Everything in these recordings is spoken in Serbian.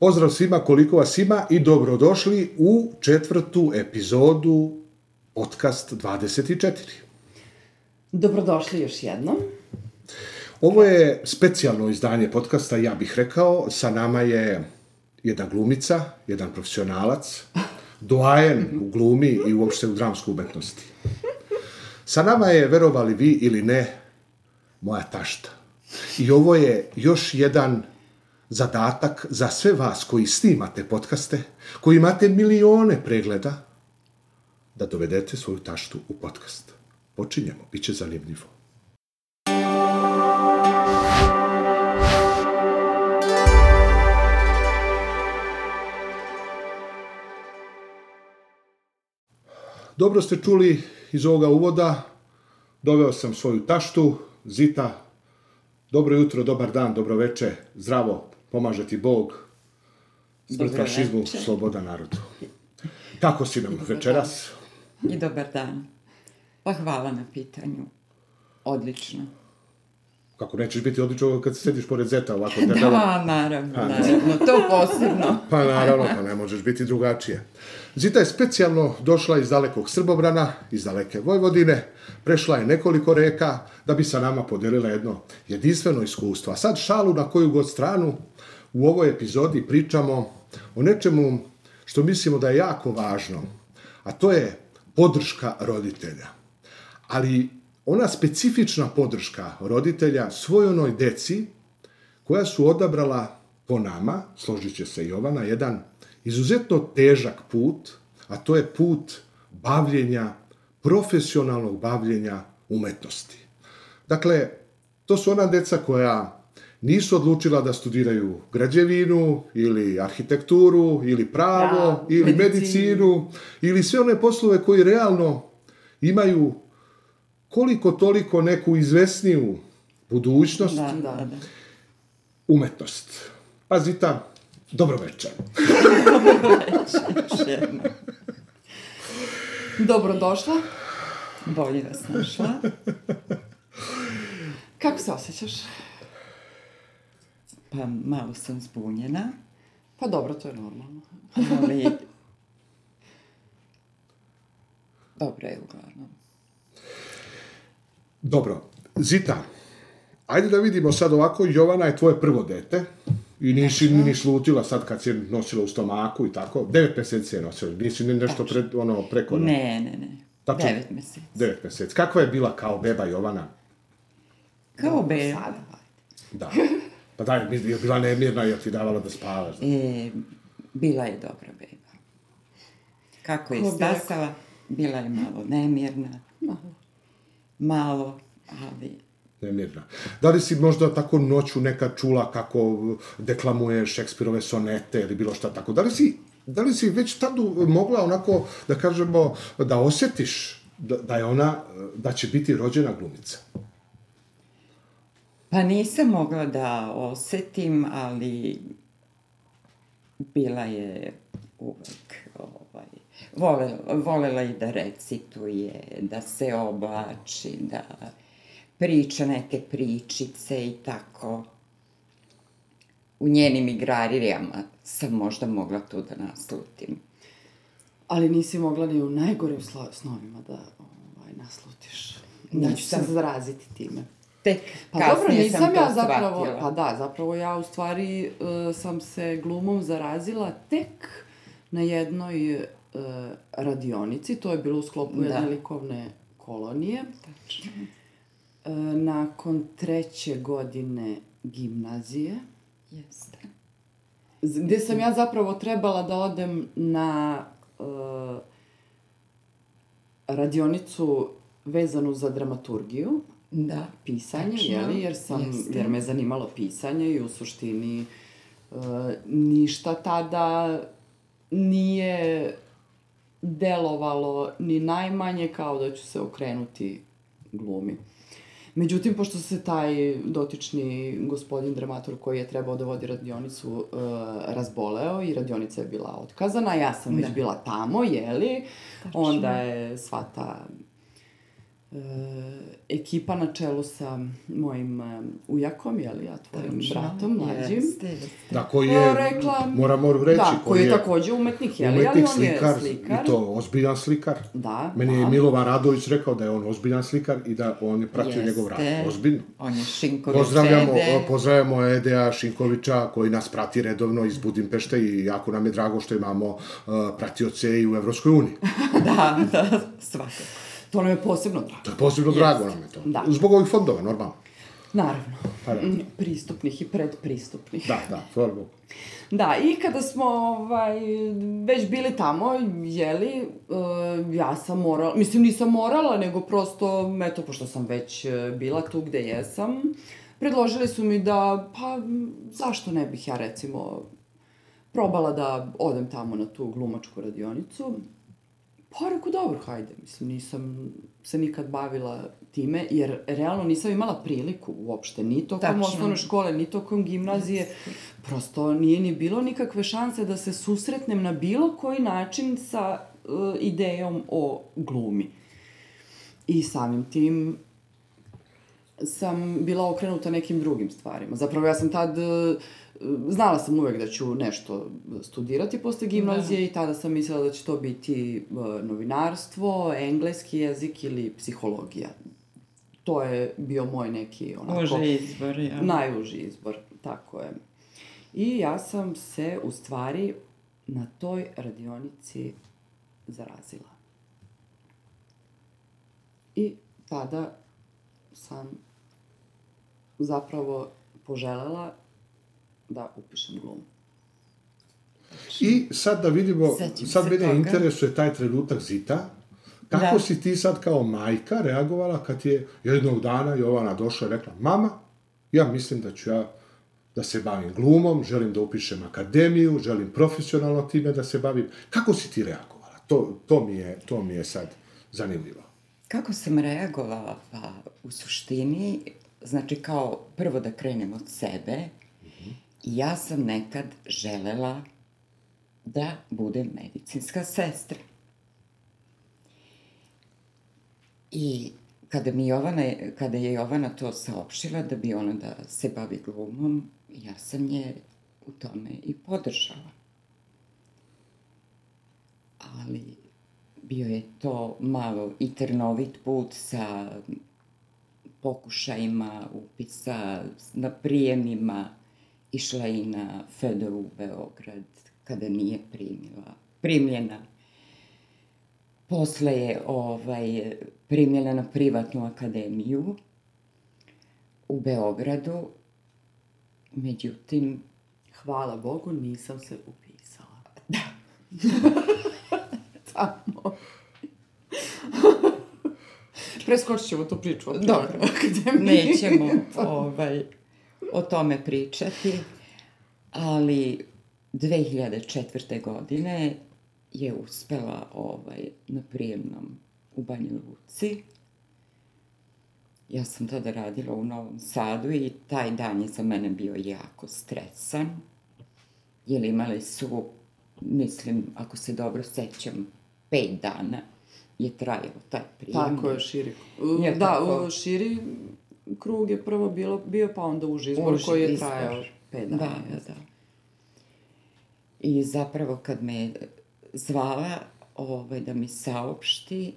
Pozdrav svima koliko vas ima i dobrodošli u četvrtu epizodu podcast 24. Dobrodošli još jednom. Ovo je specijalno izdanje podcasta, ja bih rekao. Sa nama je jedna glumica, jedan profesionalac, doajen u glumi i uopšte u dramskoj umetnosti. Sa nama je, verovali vi ili ne, moja tašta. I ovo je još jedan zadatak za sve vas koji snimate podcaste, koji imate milione pregleda, da dovedete svoju taštu u podcast. Počinjemo, bit će zanimljivo. Dobro ste čuli iz ovoga uvoda, doveo sam svoju taštu, Zita, dobro jutro, dobar dan, dobro veče, zdravo, pomaže ti Bog, smrt fašizmu, sloboda narodu. Kako si nam večeras? I dobar dan. Pa hvala na pitanju. Odlično. Kako nećeš biti odlično kad se sediš pored zeta ovako debelo? Da, naravno, naravno. To posebno. Pa naravno, pa ne možeš biti drugačije. Zita je specijalno došla iz dalekog Srbobrana, iz daleke Vojvodine, prešla je nekoliko reka da bi sa nama podelila jedno jedinstveno iskustvo. A sad šalu na koju god stranu u ovoj epizodi pričamo o nečemu što mislimo da je jako važno, a to je podrška roditelja. Ali ona specifična podrška roditelja svojoj deci koja su odabrala po nama, složit će se Jovana, jedan izuzetno težak put, a to je put bavljenja, profesionalnog bavljenja umetnosti. Dakle, to su ona deca koja nisu odlučila da studiraju građevinu ili arhitekturu ili pravo Da, ili medicinu. medicinu ili sve one poslove koji realno imaju koliko toliko neku izvesniju budućnost Da, da, da. umetnost. Pazita, dobro večer. Još jednom. Dobrodošla. Bolje vas našla. Kako se osjećaš? Pa malo sam zbunjena, Pa dobro, to je normalno. ali... Dobro je uglavnom. Dobro, Zita, ajde da vidimo sad ovako, Jovana je tvoje prvo dete i nisi ni slutila sad kad si je nosila u stomaku i tako. Devet meseci je nosila, nisi ni nešto pred, ono, preko... Ne, ne, ne. Tačno. Devet meseci. Devet meseci. Kakva je bila kao beba Jovana? Kao be... Sad. Da. Pa daj, mi- je bila nemirna i je ti davala da spavaš. E, bila je dobra beba. Kako je stasala, bila je malo nemirna. Malo, ali... Nemirna. Da li si možda tako noću nekad čula kako deklamuje Šekspirove sonete ili bilo šta tako? Da li si, da li si već tad mogla onako, da kažemo, da osetiš da, da je ona, da će biti rođena glumica? Pa nisam mogla da osetim, ali bila je uvek, ovaj, volela, volela i da recituje, da se oblači, da priča neke pričice i tako. U njenim igrarijama sam možda mogla tu da naslutim. Ali nisi mogla ni u najgorim snovima da ovaj, naslutiš. Da ću se zaraziti time. Tek Pa dobro, nisam sam to ja zapravo, shvatila. pa da, zapravo ja u stvari e, sam se glumom zarazila tek na jednoj e, radionici, to je bilo u sklopu jedne Da. likovne kolonije. Tačno. E, nakon treće godine gimnazije, Jeste. Gde sam ja zapravo trebala da odem na uh, radionicu vezanu za dramaturgiju, Da. pisanje, Tačno, jeli, jer, sam, jeste. jer me zanimalo pisanje i u suštini uh, ništa tada nije delovalo ni najmanje kao da ću se okrenuti glumi. Međutim, pošto se taj dotični gospodin dramatur koji je trebao da vodi radionicu uh, razboleo i radionica je bila otkazana, ja sam već Da. bila tamo, jeli, Tačno. onda je sva ta e, ekipa na čelu sa mojim e, ujakom, jel, ja tvojim bratom, mlađim. Jeste, jeste. Da, koji je, rekla- moramo reći, da, koji je takođe umetnik, jel, ali umetnik, on je slikar, slikar. i to ozbiljan slikar. Da, Meni je da. Milovan Radović rekao da je on ozbiljan slikar i da on je pratio njegov rad. Jeste. Ozbiljno. On je Šinković Pozdravljamo, Ede. pozdravljamo Edea Šinkovića koji nas prati redovno iz Budimpešte i jako nam je drago što imamo uh, pratioce i u Evropskoj uniji. Da, da, svakako. To nam je posebno drago. To je posebno drago nam je to. Da. Zbog ovih fondova, normalno. Naravno. Pa da. Mm, Pristupnih i predpristupnih. Da, da, hvala Bogu. Da, i kada smo ovaj, već bili tamo, jeli, uh, ja sam morala, mislim nisam morala, nego prosto, eto, pošto sam već eh, bila tu gde jesam, predložili su mi da, pa, zašto ne bih ja, recimo, probala da odem tamo na tu glumačku radionicu. Pa reku, dobro, hajde, mislim, nisam se nikad bavila time, jer realno nisam imala priliku uopšte, ni tokom osnovne škole, ni tokom gimnazije. Prosto nije ni bilo nikakve šanse da se susretnem na bilo koji način sa uh, idejom o glumi. I samim tim sam bila okrenuta nekim drugim stvarima. Zapravo ja sam tad, e, znala sam uvek da ću nešto studirati posle gimnazije i tada sam mislila da će to biti e, novinarstvo, engleski jezik ili psihologija. To je bio moj neki onako... Može izbor, ja. Najuži izbor, tako je. I ja sam se, u stvari, na toj radionici zarazila. I tada sam zapravo poželela da upišem glumu. I sad da vidimo, Sećam sad mene toga. interesuje taj trenutak Zita, kako Da. si ti sad kao majka reagovala kad je jednog dana Jovana došla i rekla, mama, ja mislim da ću ja da se bavim glumom, želim da upišem akademiju, želim profesionalno time da se bavim. Kako si ti reagovala? To, to, mi, je, to mi je sad zanimljivo. Kako sam reagovala? Pa, u suštini, znači kao prvo da krenem od sebe, ja sam nekad želela da budem medicinska sestra. I kada mi Jovana, kada je Jovana to saopštila da bi ona da se bavi glumom, ja sam je u tome i podržala. Ali bio je to malo i trnovit put sa pokušajima upisa na prijemima. Išla i na FDU u Beograd kada nije primila, primljena. Posle je ovaj, primljena na privatnu akademiju u Beogradu. Međutim, Hvala Bogu, nisam se upisala. Tamo. Preskočit ćemo tu priču. Dobro. akademije. nećemo ovaj, o tome pričati, ali 2004. godine je uspela ovaj, na prijemnom u Banju Luci. Ja sam tada radila u Novom Sadu i taj dan je za mene bio jako stresan, jer imali su, mislim, ako se dobro sećam, pet dana je trajao taj prijem. Tako je, širi. Je da, tako. u, širi krug je prvo bilo, bio, pa onda uži izbor Uži koji je izbor. trajao pet Da, dana. da, jeste. da. I zapravo kad me zvala ovaj, da mi saopšti,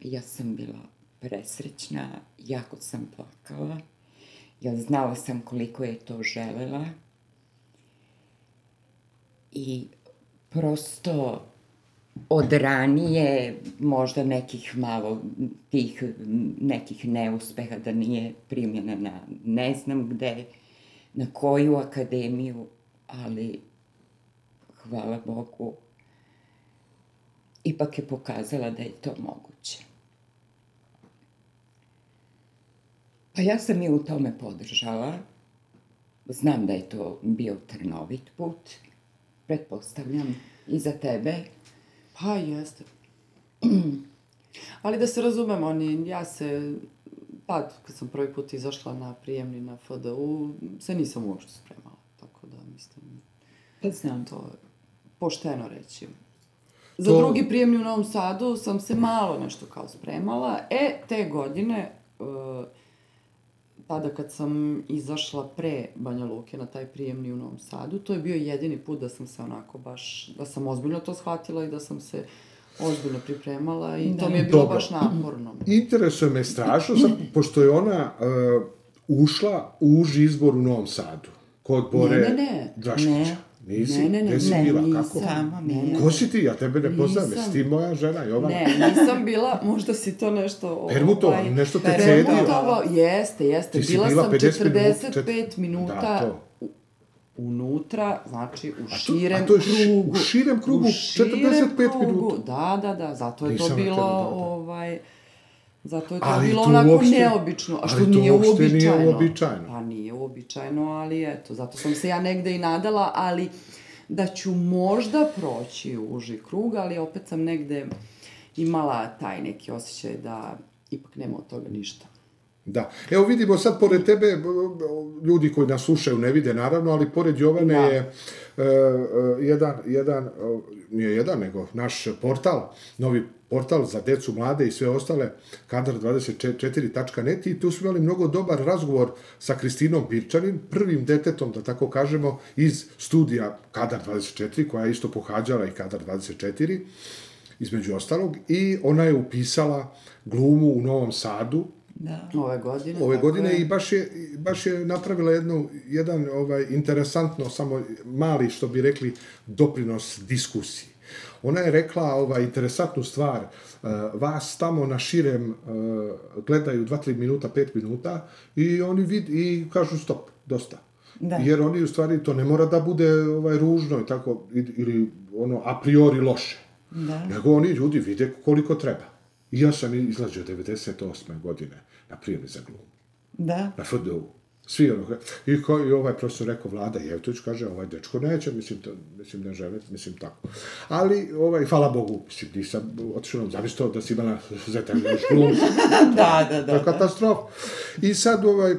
ja sam bila presrećna, jako sam plakala, jer znala sam koliko je to želela. I prosto od ranije možda nekih malo tih nekih neuspeha da nije primljena na ne znam gde, na koju akademiju, ali hvala Bogu ipak je pokazala da je to moguće. Pa ja sam je u tome podržala. Znam da je to bio trnovit put. Pretpostavljam i za tebe. Pa jeste. Ali da se razumemo, oni, ja se, tad kad sam prvi put izašla na prijemni na FDU, se nisam uopšte spremala. Tako da, mislim, Pa znam. to je pošteno reći. Za To- drugi prijemni u Novom Sadu sam se malo nešto kao spremala. E, te godine, uh, tada kad sam izašla pre Banja Luke na taj prijemni u Novom Sadu, to je bio jedini put da sam se onako baš, da sam ozbiljno to shvatila i da sam se ozbiljno pripremala i to mi je bilo Dobro. baš naporno. Interesuje me strašno, sad, pošto je ona uh, ušla u uži izbor u Novom Sadu, kod Bore Ne, ne, ne. Draškića. Ne. Nisi? Ne, ne, ne. Ne, bila? nisam. Kako? Samo mi. Ko si ti? Ja tebe ne. Nisam. Jesi ti moja žena, Jovana? Ne, nisam bila, možda si to nešto... Permutovano, ovaj, nešto te permutovao, jeste, jeste. Ti bila, bila sam 50 minut- 45 minuta, Da, to. unutra, znači u A to- širem a to je krugu. u širem krugu, U širem 45 krugu, minuta. Da, da, da, zato je Nisam to bilo, dodao. ovaj, zato je to Ali bilo to onako uopšte- neobično, a što nije uopšte nije uobičajeno. uobičajeno. Pa nije uobičajeno, ali eto, zato sam se ja negde i nadala, ali da ću možda proći u uži krug, ali opet sam negde imala taj neki osjećaj da ipak nema od toga ništa. Da. Evo vidimo sad pored tebe, ljudi koji nas slušaju ne vide naravno, ali pored Jovane Da. je e, e, jedan, jedan, e, nije jedan, nego naš portal, novi portal za decu, mlade i sve ostale, kadar24.net i tu smo imali mnogo dobar razgovor sa Kristinom Pirčanin, prvim detetom, da tako kažemo, iz studija Kadar 24, koja je isto pohađala i Kadar 24, između ostalog, i ona je upisala glumu u Novom Sadu, Da. Ove godine. ove godine je. i baš je, baš je napravila jednu, jedan ovaj, interesantno, samo mali, što bi rekli, doprinos diskusiji. Ona je rekla ovaj, interesantnu stvar, uh, vas tamo na širem uh, gledaju 2-3 minuta, 5 minuta i oni vid, i kažu stop, dosta. Da. Jer oni u stvari to ne mora da bude ovaj ružno i tako ili ono a priori loše. Da. Nego oni ljudi vide koliko treba. I ja sam izlazio 98. godine na prijemi za glumu Da. na FDU. Svi ono, i, ko, i ovaj profesor rekao, Vlada Jevtović kaže, ovaj dečko neće, mislim, to, mislim, ne žele, mislim, tako. Ali, ovaj, hvala Bogu, mislim, nisam otišao, zamisli to da si imala zeta još glum, Da, da, to da. je da. katastrofa. I sad, ovaj,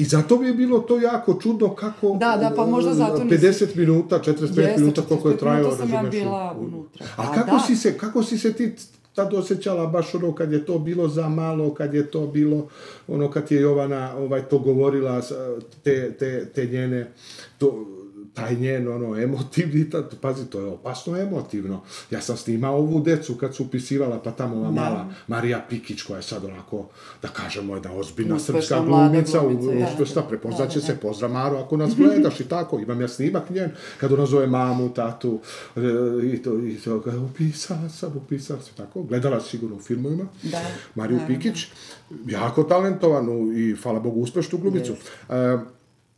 I zato mi je bilo to jako čudno kako... Da, da, pa možda zato nisam- 50 minuta, 45 Jeste, minuta, koliko je 45 trajalo, minuta sam ja razumeš, bila unutra. A A kako, da. si se, kako si se ti tad osjećala baš ono kad je to bilo za malo, kad je to bilo ono kad je Jovana ovaj to govorila te, te, te njene to, taj njen ono emotivni, ta, pazi to je opasno emotivno. Ja sam snimao ovu decu kad su upisivala pa tamo ova mala Marija Pikić koja je sad onako da kažemo jedna ozbiljna Uspešna srpska glumica, glumica, da. uspešna, prepoznat će Da, da, se, da. pozdrav Maru ako nas gledaš i tako, imam ja snimak njen, kad ona zove mamu, tatu, e, i to, i to, upisala sam, upisala sam, tako, gledala si sigurno u filmovima, Da, Mariju. Pikić, jako talentovanu i, hvala Bogu, uspešnu glumicu. E,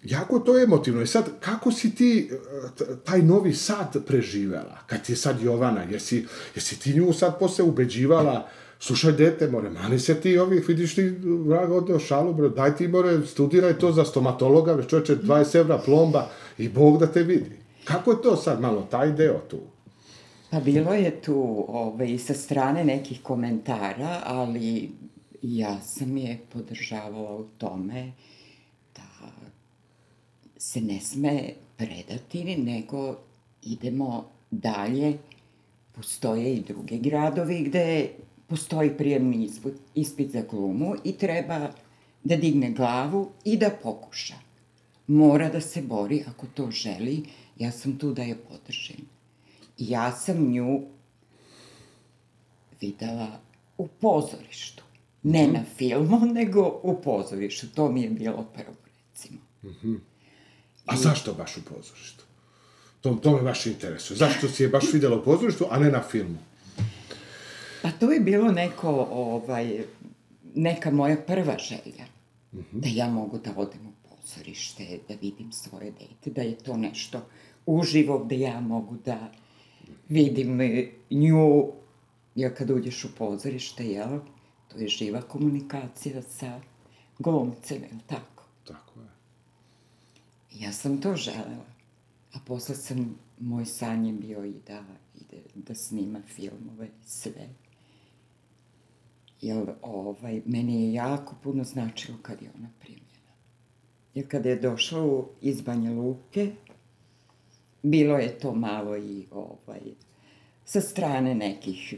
jako to emotivno. I sad, kako si ti e, taj novi sad preživela? Kad je sad Jovana, jesi, jesi ti nju sad posle ubeđivala Slušaj, dete, more, mani se ti ovih, vidiš ti, vraga, odneo šalu, bre, daj ti, more, studiraj to za stomatologa, već čoveče, 20 evra plomba i Bog da te vidi. Kako je to sad malo, taj deo tu? Pa bilo je tu ovaj, i sa strane nekih komentara, ali ja sam je podržavala u tome da se ne sme predati, nego idemo dalje. Postoje i druge gradovi gde postoji prijemni ispit za glumu i treba da digne glavu i da pokuša. Mora da se bori ako to želi, ja sam tu da je podržim. Ja sam nju videla u pozorištu. Ne na filmu, nego u pozorištu. To mi je bilo prvo, recimo. A zašto baš u pozorištu? To, to me baš interesuje. Zašto si je baš videla u pozorištu, a ne na filmu? Pa to je bilo neko, ovaj, neka moja prva želja. Da ja mogu da odem u pozorište, da vidim svoje dete, da je to nešto uživo, da ja mogu da vidim eh, nju, jer kad uđeš u pozorište, jel, to je živa komunikacija sa glumcem, jel tako? Tako je. Ja sam to želela. A posle sam, moj san je bio i da ide, da snima filmove, sve. Jer, ovaj, meni je jako puno značilo kad je ona primljena. Jer kada je došla u, iz Banja Luke, bilo je to malo i, ovaj, sa strane nekih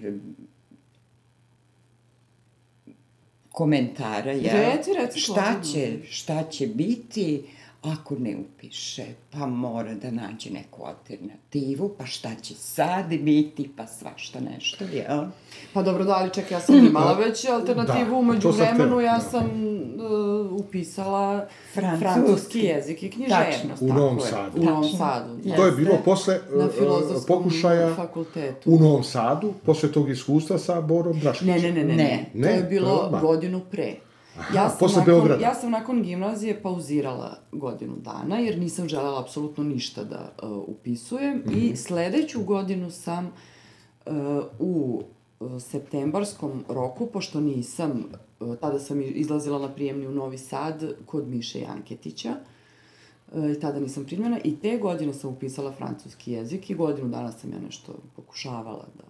komentara, ja, Reci, reci, šta će, šta će biti ako ne upiše, pa mora da nađe neku alternativu, pa šta će sad biti, pa svašta nešto, jel? Pa dobro, da, ali čekaj, ja sam imala već alternativu, Da, umeđu vremenu hteo, ja da. sam uh, upisala Francuski. francuski jezik i književnost. U Novom. Sadu. U Novom. Sadu, da. To je Jeste. bilo posle Na filozofskom pokušaja fakultetu. u Novom Sadu, posle tog iskustva sa Borom Draškićem. Ne, ne, ne, ne, ne. Ne. To je Ne, bilo to je odmah. godinu pre. Ja sam posle nakon, Beograda. Ja sam nakon gimnazije pauzirala godinu dana, jer nisam želela apsolutno ništa da uh, upisujem Mhm. i sledeću godinu sam uh, u uh, septembarskom roku, pošto nisam, uh, tada sam izlazila na prijemni u Novi Sad kod Miše Janketića, uh, i tada nisam primljena i te godine sam upisala francuski jezik i godinu dana sam ja nešto pokušavala da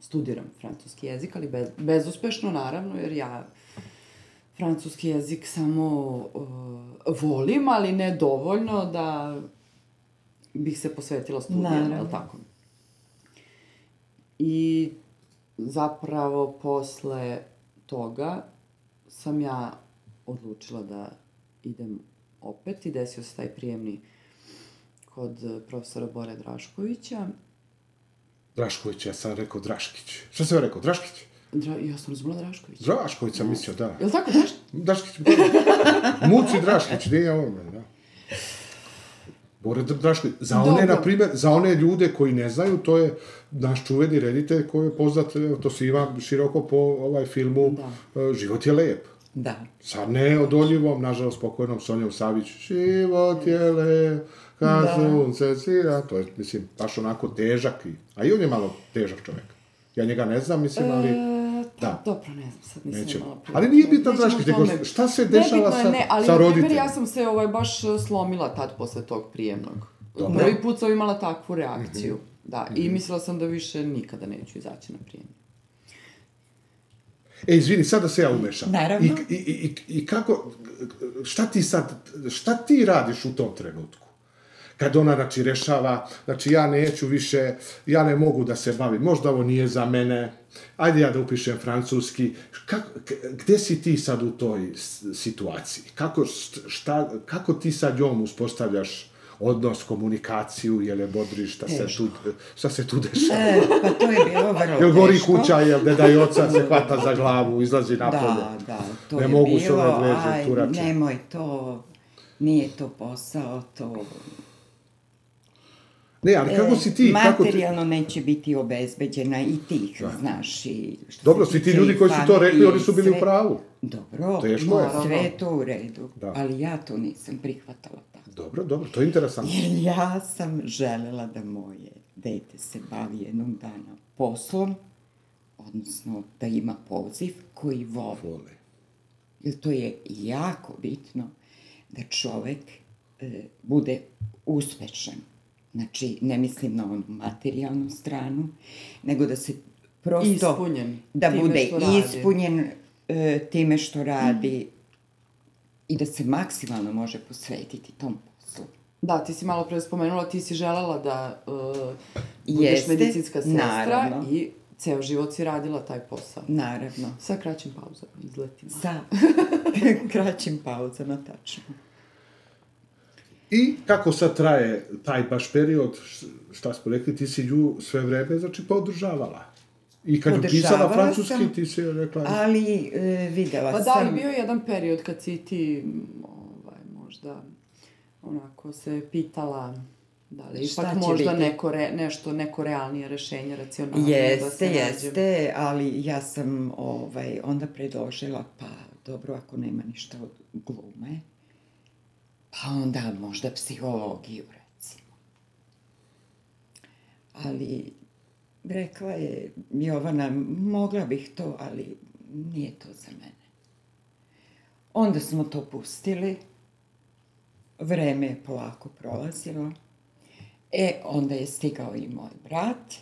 studiram francuski jezik, ali bez, bezuspešno naravno, jer ja francuski jezik samo uh, volim, ali ne dovoljno da bih se posvetila studijama, je li tako? I zapravo posle toga sam ja odlučila da idem opet i desio se taj prijemni kod profesora Bore Draškovića. Drašković, ja sam rekao Draškić. Šta sam rekao? Draškić? Dra, ja sam razumela Drašković. Drašković sam mislio, da. Je li tako, Draš? Bora. Muci Draškić, nije ovome, da. Bore Dr- Drašković. Za one, na primjer, za one ljude koji ne znaju, to je naš čuveni reditelj koji je poznat, to se ima široko po ovaj filmu Da. e, Život je lep. Da. Sa neodoljivom, nažalost, pokojnom Sonjom Savić. Život je lep, kad Da. sunce svira. To je, mislim, baš onako težak. I, a i on je malo težak čovjek. Ja njega ne znam, mislim, ali... E, Da. dobro, ne znam, sad nisam Nećemo. imala Ali nije bitno o nego tome. šta se dešava sa- ne, ali, sa roditeljima? ja sam se ovaj, baš e, slomila tad posle tog prijemnog. Dobro. Prvi put sam imala takvu reakciju. Mhm. Da, i mislila sam da više nikada neću izaći na prijem. E, izvini, sad da se ja umešam. Naravno. I, i, i, I kako, šta ti sad, šta ti radiš u tom trenutku? Kad ona, znači, rešava, znači, ja neću više, ja ne mogu da se bavim, možda ovo nije za mene, ajde ja da upišem francuski. Kako, gde si ti sad u toj situaciji? Kako, šta, kako ti sad njom uspostavljaš odnos, komunikaciju, je li je bodriš, šta se tu, šta se tu dešava? E, pa to je bilo vrlo Jel gori teško. kuća, jel deda i oca se hvata za glavu, izlazi napolje? Da, da, to Ne je mogu se bilo, dveže aj, turače. nemoj to, nije to posao, to... Ne, ali kako si ti, kako ti... E, Materijalno neće biti obezbeđena i tih, znaš, i... što Dobro, svi ti ljudi koji su to rekli, oni su bili u sve- pravu. Dobro, Teško je. sve je to u redu, Da. ali ja to nisam prihvatala tako. Dobro, dobro, to je interesantno. Jer ja sam želela da moje dete se bavi jednog dana poslom, odnosno da ima poziv koji voli. Vole. Jer to je jako bitno da čovek e, bude uspešan. Znači, ne mislim na onu materijalnu stranu, nego da se prosto... Ispunjen Da bude ispunjen e, time što radi i da se maksimalno može posvetiti tom poslu. Da, ti si malo pre spomenula, ti si želela da uh, budeš Jeste, medicinska sestra naravno. i ceo život si radila taj posao. Naravno. Sa kraćim pauzama, izletima. Sa kraćim pauzama, tačno. I kako sad traje taj baš period, šta smo rekli, ti si nju sve vreme, znači, podržavala. I kad je pisala francuski, sam, ti si joj rekla... Ali e, videla Pa da, sam... ali bio je jedan period kad si ti, ovaj, možda, onako se pitala da li Šta ipak možda biti? neko re, nešto, neko realnije rešenje, racionalnije da Jeste, se nađe. jeste, ali ja sam ovaj, onda predložila, pa dobro, ako nema ništa od glume, pa onda možda psihologiju, recimo. Ali rekla je Jovana, mogla bih to, ali nije to za mene. Onda smo to pustili, vreme je polako prolazilo, e, onda je stigao i moj brat,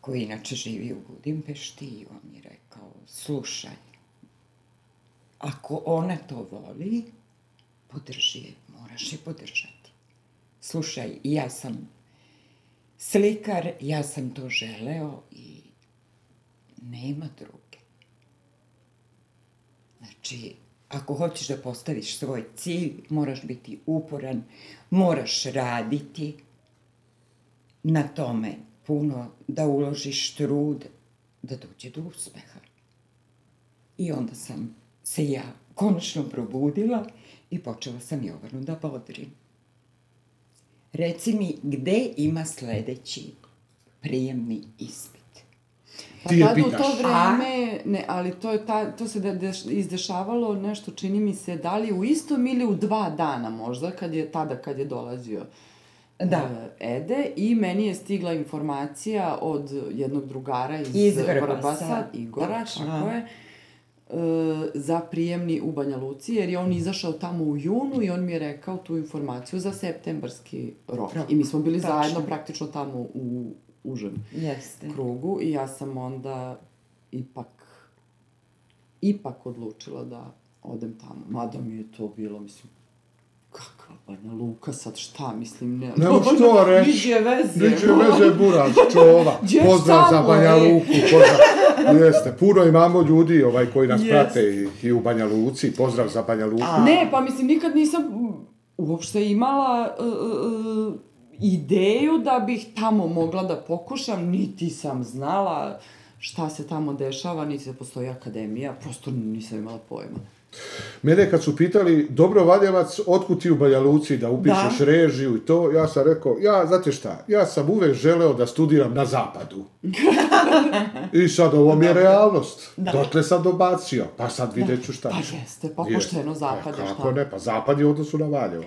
koji inače živi u Budimpešti i on je rekao, slušaj, ako ona to voli, podrži je, moraš je podržati. Slušaj, ja sam slikar, ja sam to želeo i nema druge. Znači, ako hoćeš da postaviš svoj cilj, moraš biti uporan, moraš raditi na tome puno, da uložiš trud, da dođe do uspeha. I onda sam se ja konačno probudila i počela sam Jovanu da bodrim. Reci mi, gde ima sledeći prijemni ispit? Pa Ti je u to vreme, ne, ali to, je ta, to se da, deš, izdešavalo nešto, čini mi se, da li u istom ili u dva dana možda, kad je tada kad je dolazio Da. e, Ede i meni je stigla informacija od jednog drugara iz, Iz Vrbasa. Vrbasa, Igora, tako je, za prijemni u Banja Luci, jer je on izašao tamo u junu i on mi je rekao tu informaciju za septembarski rok. Rok, I mi smo bili tačno. zajedno praktično tamo u užem Jeste. krugu i ja sam onda ipak ipak odlučila da odem tamo. Mada mi je to bilo, mislim, kakva Banja Luka sad, šta, mislim, ne... Nemo što reći. Niđe veze. Niče veze buraz, čova. Pozdrav za Banja? Luku, pozdrav. Jeste, puno imamo ljudi ovaj, koji nas Jest. prate i, i u Banja Luci. Pozdrav za Banja Luku. Ne, pa mislim, nikad nisam uopšte imala uh, uh, ideju da bih tamo mogla da pokušam, niti sam znala šta se tamo dešava, niti da postoji akademija, prosto nisam imala pojma. Mene kad su pitali, dobro Valjevac, otkud ti u Banja Luci da upišeš Da. režiju i to, ja sam rekao, ja, znate šta, ja sam uvek želeo da studiram na zapadu. I sad ovo mi je realnost. Dotle sam dobacio, pa sad vidjet ću šta Pa jeste, pa pošteno zapad je E, Kako šta. ne, pa zapad je u odnosu na Valjevo.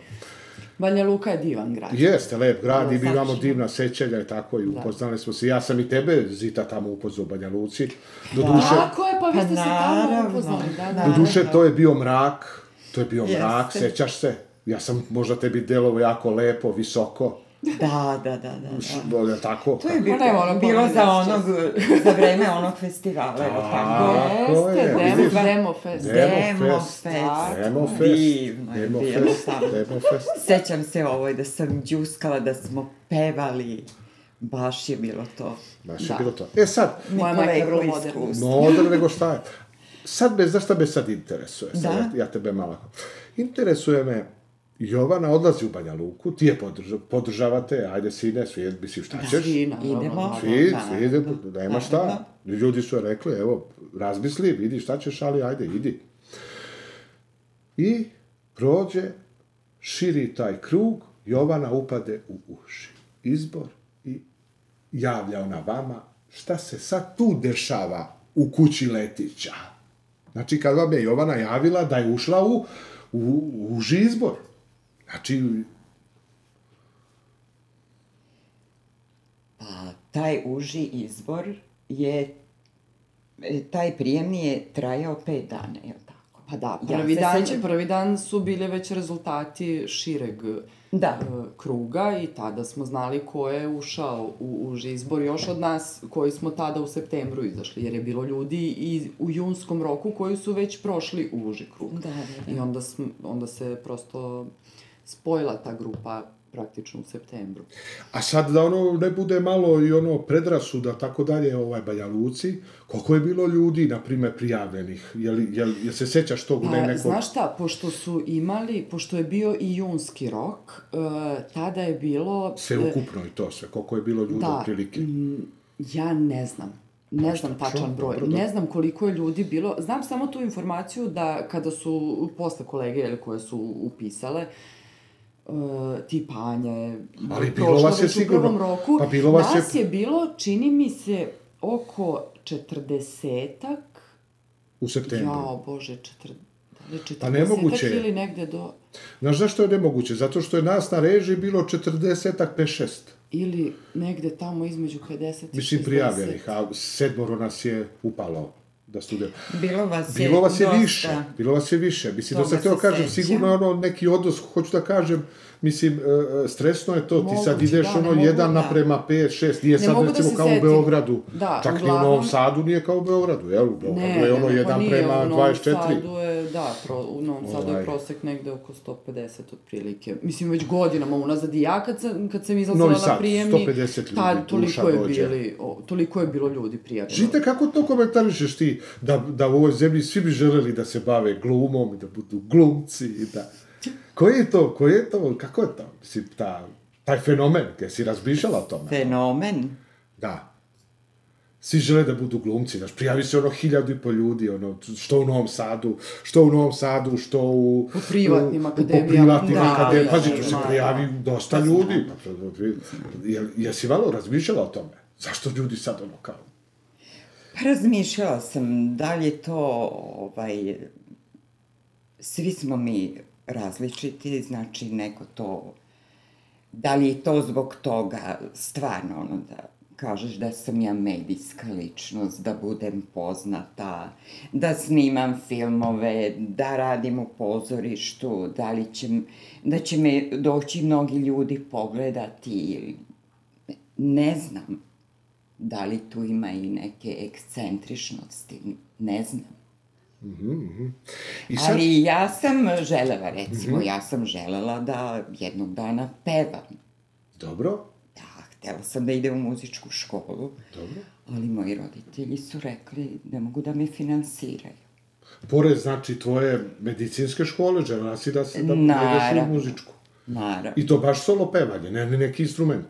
Banja Luka je divan grad. Jeste, lep grad i mi imamo divna sećanja i tako i upoznali smo se. Ja sam i tebe, Zita, tamo upoznao u Banja Luci. Doduše, Tako je, pa vi Pa ste se tamo naravno, upoznali, da, da. doduše to je bio mrak, to je bio mrak, sećaš se? Ja sam možda tebi delovo jako lepo, visoko, Da, da, da, da. da. tako? To je bilo, Pa ne moram bilo za onog, za vreme onog festivala, evo tako. Tako je, demo, fest. Demo Demo fest. fest. Demo fest. Divno je bilo. Demo fest. Sećam se ovoj da sam džuskala, da smo pevali. Baš je bilo to. Baš je Da. bilo to. E sad, Moja majka je vrlo moderna. nego šta je. Sad me, znaš šta me sad interesuje? Sad, Da. ja, ja tebe malo. Interesuje me, Jovana odlazi u Banja Luku, ti je podrža, podržavate, ajde sine, svi, mislim, šta ćeš? Svi, naravno, Idemo. naravno. Svi, Naravno. svi ide, nema šta. Ljudi su rekli, evo, razmisli, vidi šta ćeš, ali ajde, idi. I prođe, širi taj krug, Jovana upade u uši. Izbor i javlja ona vama šta se sad tu dešava u kući Letića. Znači, kad vam je Jovana javila da je ušla u, u, u uži izbor. Znači, Pa, taj uži izbor je, e, taj prijemni je trajao pet dana, je li tako? Pa da, Ja prvi, se dan, sećam- prvi dan su bile već rezultati šireg Da. e, kruga i tada smo znali ko je ušao u uži izbor još od nas koji smo tada u septembru izašli, jer je bilo ljudi i u junskom roku koji su već prošli u uži krug. Da, da, da. I onda, sm, onda se prosto spojila ta grupa praktično u septembru. A sad da ono ne bude malo i ono predrasuda tako dalje ovaj Banja Luci, koliko je bilo ljudi, na primjer, prijavljenih? Je li, je jel se sećaš tog ne, Pa, nekog... znaš šta, pošto su imali, pošto je bio i junski rok, e, tada je bilo... Sve e, ukupno i to sve, koliko je bilo ljuda Da, otprilike. ja ne znam. Ne znam tačan broj. Ne znam koliko je ljudi bilo. Znam samo tu informaciju da kada su posle kolege ili koje su upisale, uh, tipa Anja je Ali bilo vas je sigurno. roku. Pa bilo vas je- Nas je bilo, čini mi se, oko četrdesetak. U septembru. Jao, bože, četrdesetak. Da Pa nemoguće je. ili negde do... Znaš zašto je nemoguće? Zato što je nas na režiji bilo 40-ak, 5-6. Ili negde tamo između 50 i 60. Mislim, prijavljenih, a sedmoro nas je upalo da studiramo. Bilo vas je Bilo vas je dosta. više, bilo vas je više. Mislim, da sam teo kažem, sigurno ono neki odnos, hoću da kažem, mislim, e, e, stresno je to, ti sad ideš da, ne ono mogu, jedan da. naprema pet, šest, nije Ne sad da recimo se kao u. Beogradu, Da, čak ni u uglavnom- Novom Sadu nije kao u Beogradu, jel? U Beogradu je ono ne, jedan pa nije, prema u Novom 24. Sadu je da, pro, u Novom Sadu Ovaj. je prosek negde oko 150 otprilike. Mislim, već godinama unazad i ja kad sam, kad sam izlazila Novi na prijemni, 150 ljudi, ta, duša toliko je, bili, o, toliko je bilo ljudi prijavljeno. Žite, kako to komentarišeš ti, da, da u ovoj zemlji svi bi želeli da se bave glumom, i da budu glumci i da... Koji je to, koji je to, kako je to, mislim, ta, taj fenomen, gdje si razmišljala o tome? Fenomen. Da. Svi žele da budu glumci, znaš, prijavi se ono hiljadu i po ljudi, ono, što u Novom Sadu, što u Novom Sadu, što u... U privatnim u- akademijama. Po privatnim Da, akademijama, da, pazi, tu se da, prijavi da. dosta ljudi. Jel, jesi malo razmišljala o tome? Zašto ljudi sad ono kao... Pa razmišljala sam da li je to, ovaj, svi smo mi različiti, znači neko to, da li je to zbog toga stvarno ono da kažeš da sam ja medijska ličnost, da budem poznata, da snimam filmove, da radim u pozorištu, da li će, da će me doći mnogi ljudi pogledati, ne znam da li tu ima i neke ekscentričnosti, ne znam. I sad, Ali ja sam želela, recimo, ja sam želela da jednog dana pevam. dobro, Da, htela sam da idem u muzičku školu, dobro. ali moji roditelji su rekli ne mogu da me finansiraju. Pored, znači, tvoje medicinske škole, želela si da se da ideš u muzičku. Naravno. I to baš solo pevanje, ne, ne neki instrument.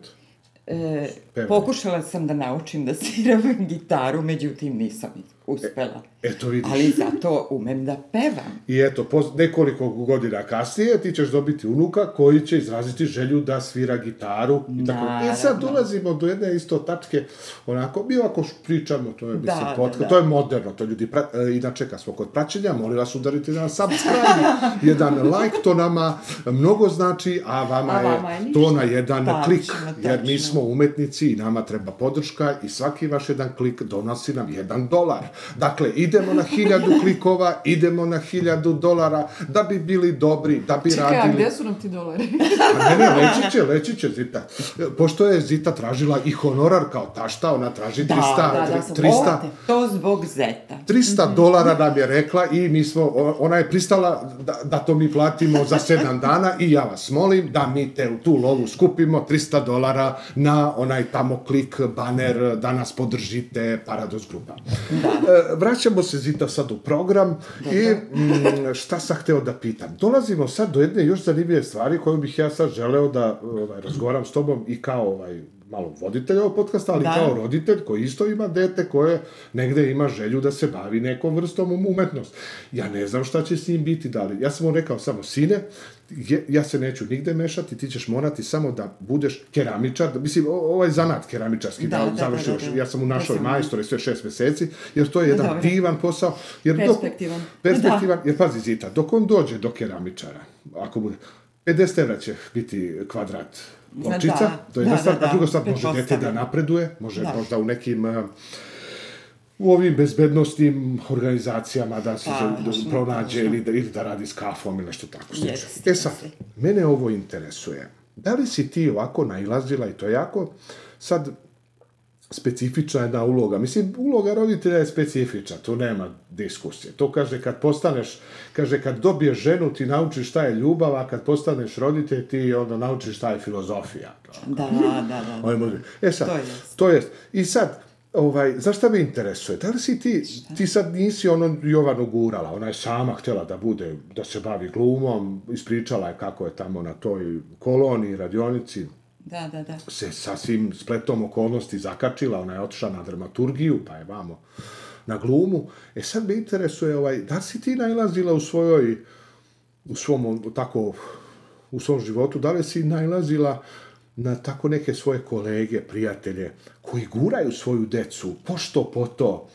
E, Pevanje. pokušala sam da naučim da sviram gitaru, međutim nisam uspela. Eto vidiš. Ali zato umem da pevam. I eto, po nekoliko godina kasnije ti ćeš dobiti unuka koji će izraziti želju da svira gitaru. I tako. E sad Naravno. dolazimo do jedne isto tačke, onako, mi ovako pričamo, to je, mislim, Da, da, da. to je moderno, to ljudi, pra, e, inače kad smo kod praćenja, molim vas udarite jedan subscribe, jedan like, to nama mnogo znači, a vama, A vama je je to na jedan Tačno, klik, jer mi tačno. smo umetnici i nama treba podrška i svaki vaš jedan klik donosi nam jedan dolar. Dakle, idemo na hiljadu klikova, idemo na hiljadu dolara, da bi bili dobri, da bi Čekaj, a radili... gde su nam ti dolari? A ne, ne, leći će, leći će Zita. Pošto je Zita tražila i honorar kao tašta, ona traži 300, da, da, sam 300, ovde. To zbog zeta. 300 dolara nam je rekla i mi smo, ona je pristala da, da to mi platimo za 7 dana i ja vas molim da mi te u tu lovu skupimo 300 dolara na onaj tamo klik, baner, da nas podržite, Paradox grupa. E, vraćamo se Zita sad u program i mm, šta sam hteo da pitam. Dolazimo sad do jedne još zanimljive stvari koju bih ja sad želeo da ovaj, razgovaram s tobom i kao ovaj, malo voditelj ovog podcasta, ali Da. kao roditelj koji isto ima dete koje negde ima želju da se bavi nekom vrstom umetnost. Ja ne znam šta će s njim biti dalje. Ja sam mu rekao samo, sine, je- ja se neću nigde mešati, ti ćeš morati samo da budeš keramičar, da, mislim, ovaj zanat keramičarski, da, Da, da, da, završiš. da, da. Ja sam u našoj sam- majstore sve šest meseci, jer to je jedan Dobro. divan posao. Jer dok- Perspektivan. perspektivan, jer pazi Zita, dok on dođe do keramičara, ako bude, 50 evra će biti kvadrat pločica, Da, to je da, jedna da, stvar, da, a druga stvar, može dete da napreduje, može Da. možda u nekim uh, u ovim bezbednostnim organizacijama da se Pa, da pronađe tačno. ili da, ili da radi s kafom ili nešto tako. Jeste, E sad, mene ovo interesuje. Da li si ti ovako nailazila i to jako sad specifična jedna uloga. Mislim, uloga roditelja je specifična, tu nema diskusije. To kaže, kad postaneš, kaže, kad dobiješ ženu, ti naučiš šta je ljubav, a kad postaneš roditelj, ti onda naučiš šta je filozofija. Da, da, da. Ovaj može. E sad, To to jest. jest. I sad, ovaj, za šta me interesuje? Da li si ti, ti sad nisi ono Jovanu gurala, ona je sama htjela da bude, da se bavi glumom, ispričala je kako je tamo na toj koloniji, radionici, Da, da, da. se sasvim spletom okolnosti zakačila, ona je otišla na dramaturgiju, pa je vamo na glumu. E sad me interesuje, ovaj, da si ti nailazila u svojoj, u svom, tako, u svom životu, da li si nailazila na tako neke svoje kolege, prijatelje, koji guraju svoju decu, pošto po to,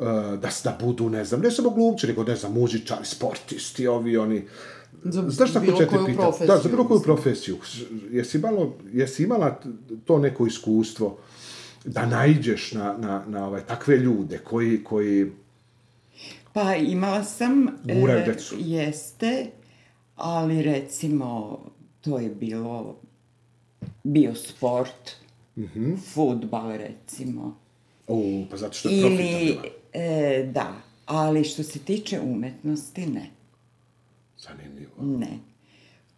eh, da, da budu, ne znam, ne samo glumci, nego, ne znam, muzičari, sportisti, ovi, oni, Za Znaš bilo koju pitat? profesiju, Da, za bilo koju profesiju. Jesi, malo, jesi imala to neko iskustvo da naiđeš na, na, na ovaj, takve ljude koji, koji Pa imala sam... Guraju decu. Jeste, ali recimo to je bilo bio sport, mm. -hmm. futbal recimo. o, pa zato što je Ili, e, da, ali što se tiče umetnosti, ne. Zanimljivo. Ne.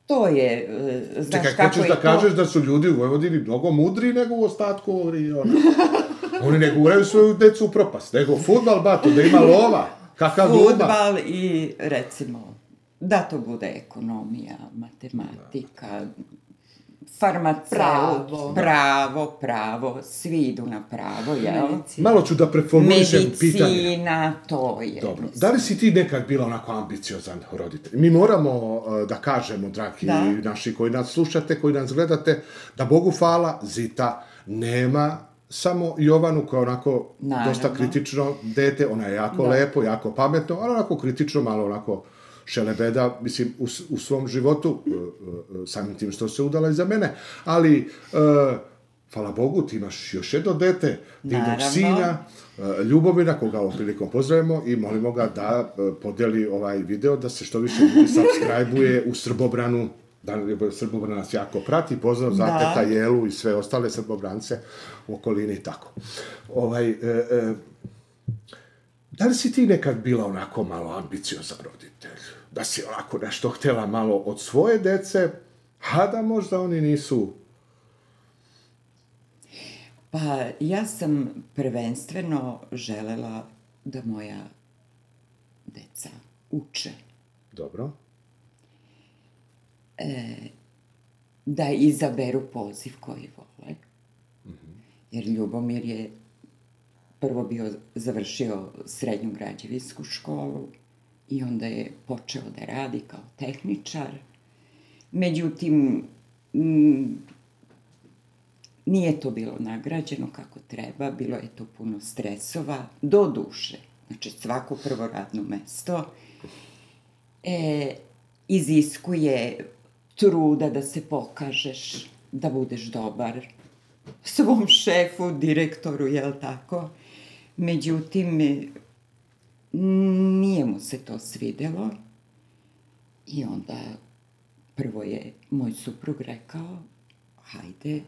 To je, e, znaš Čekaj, kako hoćeš da to... kažeš da su ljudi u Vojvodini mnogo mudri nego u ostatku regiona. Oni ne guraju svoju decu u propast, nego futbal, bato, da ima lova. Kakav ljubav. Futbal i, recimo, da to bude ekonomija, matematika, farmaceut, Pravo. pravo, pravo, svi idu na pravo, jel? Medicina. Malo ću da preformulišem pitanje. Medicina, to je. Dobro. mislim. Da li si ti nekad bila onako ambiciozan roditelj? Mi moramo uh, da kažemo, dragi Da. naši koji nas slušate, koji nas gledate, da Bogu hvala, Zita nema samo Jovanu koja je onako Naravno. dosta kritično dete, ona je jako lepo, jako pametno, ali onako kritično, malo onako šelebeda, mislim, u, u svom životu, uh, uh, samim tim što se udala iza mene, ali, uh, hvala Bogu, ti imaš još jedno dete, divnog sina, Ljubomira, koga ovom prilikom pozdravimo i molimo ga da podeli ovaj video, da se što više ljudi subscribe-uje u Srbobranu, da Srbobran nas jako prati, pozdrav za Da. teta Jelu i sve ostale Srbobrance u okolini i tako. Ovaj, e, e, da li si ti nekad bila onako malo ambiciozan roditelj? Da si onako nešto htjela malo od svoje dece, a da možda oni nisu... Pa ja sam prvenstveno želela da moja deca uče, Dobro. da izaberu poziv koji vole. Jer Ljubomir je prvo bio završio srednju građevinsku školu i onda je počeo da radi kao tehničar. Međutim, nije to bilo nagrađeno kako treba, bilo je to puno stresova, do duše. Znači, svako prvo radno mesto e, iziskuje truda da se pokažeš, da budeš dobar svom šefu, direktoru, jel tako? Međutim, nije mu se to svidelo i onda prvo je moj suprug rekao, hajde,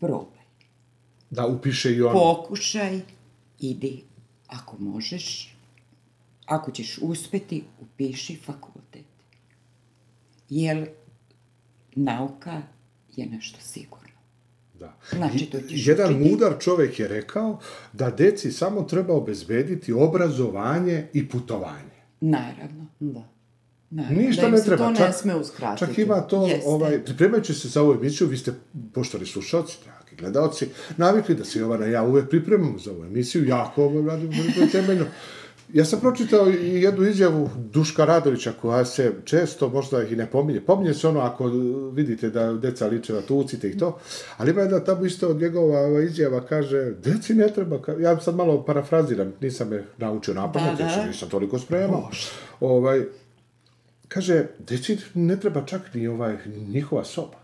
probaj. Da upiše i on. Pokušaj, idi, ako možeš, ako ćeš uspeti, upiši fakultet. Jer nauka je nešto sigurno. Da. Znači, to ćeš Jedan učiti. mudar čovjek je rekao da deci samo treba obezbediti obrazovanje i putovanje. Naravno, Da. naravno. Ništa Da im ne se treba. to ne čak, sme uskratiti. Čak ima to, Jeste. ovaj, pripremajući se za ovu emisiju, vi ste, poštovani slušalci, dragi gledalci, navikli da se Jovana i ja uvek pripremamo za ovu emisiju, jako ovo radim vrlo temeljno. Ja sam pročitao i jednu izjavu Duška Radovića koja se često možda i ne pominje. Pominje se ono ako vidite da deca liče na tucite i to, ali ima jedna tamo isto od njegova ova izjava kaže, deci ne treba, ka-" ja sad malo parafraziram, nisam je naučio na pamet, Da, jer da. nisam toliko spremao. Ovaj, kaže, deci ne treba čak ni ovaj, njihova soba.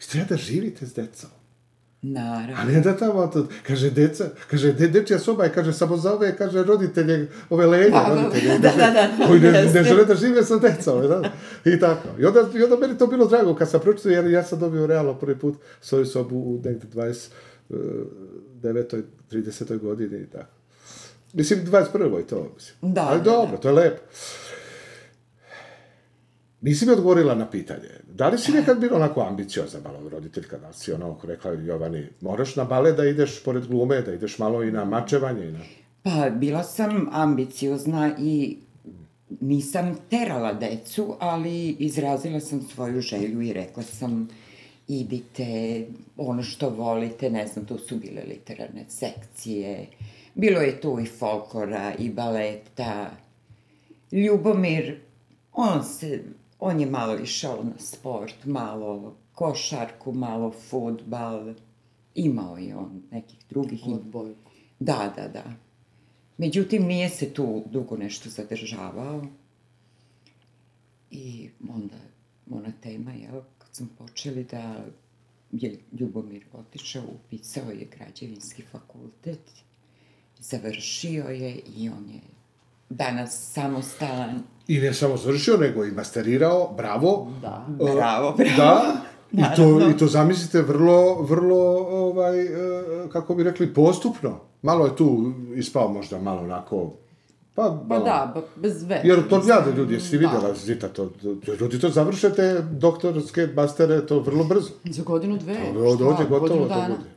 Vi treba da živite s decom. Naravno. A ne da tamo, to, kaže, deca, kaže, de, dečja soba je, kaže, samo za ove, kaže, roditelje, ove lenje Da, da, roditelje, da, da, da, koji ne, ne žele da žive sa decom, da, i tako. I onda, I onda meni to bilo drago kad sam pročitao, jer ja sam dobio realno prvi put svoju sobu u negde 29. 30. godini i tako. Mislim, 21. je to, mislim. Da, Ali da, dobro, to je lepo. Nisi mi odgovorila na pitanje. Da li si nekad bila onako ambiciozna malo roditeljka, da si ono rekla Jovani, moraš na bale da ideš pored glume, da ideš malo i na mačevanje i na... Pa, bila sam ambiciozna i nisam terala decu, ali izrazila sam svoju želju i rekla sam idite, ono što volite, ne znam, tu su bile literarne sekcije, bilo je tu i folklora i baleta. Ljubomir, on se, on je malo išao na sport, malo košarku, malo futbal, imao je on nekih drugih Odbojku. Da, da, da. Međutim, nije se tu dugo nešto zadržavao. I onda ona tema, jel, kad smo počeli da je Ljubomir otišao, upisao je građevinski fakultet, završio je i on je danas samostalan. I ne samo završio, nego i masterirao, bravo. Da. Bravo, bravo. Da, i to, i to zamislite vrlo, vrlo, ovaj, e, kako bi rekli, postupno. Malo je tu ispao možda malo onako Pa, Pa da, ba, bez veze. Jer to mlade ljudi, jesi vidjela da. Zita, to, to, ljudi to završe te doktorske mastere, to vrlo brzo. Za godinu, dve. Od šta, gotovo godinu to dana. bude.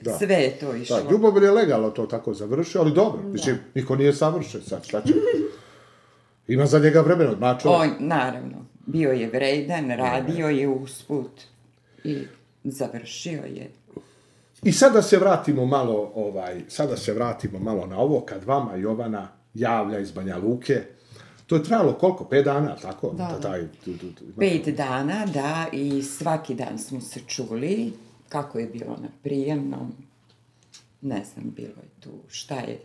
Da. Sve je to išlo. Da, Ljubomir je legalno to tako završio, ali dobro, mislim, niko nije savršen sad, šta će? Ima za njega vremena, odmačio. On, naravno, bio je vredan, radio je usput i završio je. I sad da se vratimo malo, ovaj, sada se vratimo malo na ovo, kad vama Jovana javlja iz Banja Luke, to je trajalo koliko, pet dana, tako? Da, da. Taj, tu, tu, tu, Pet dana, da, i svaki dan smo se čuli kako je bilo na prijemnom. Ne znam, bilo je tu šta je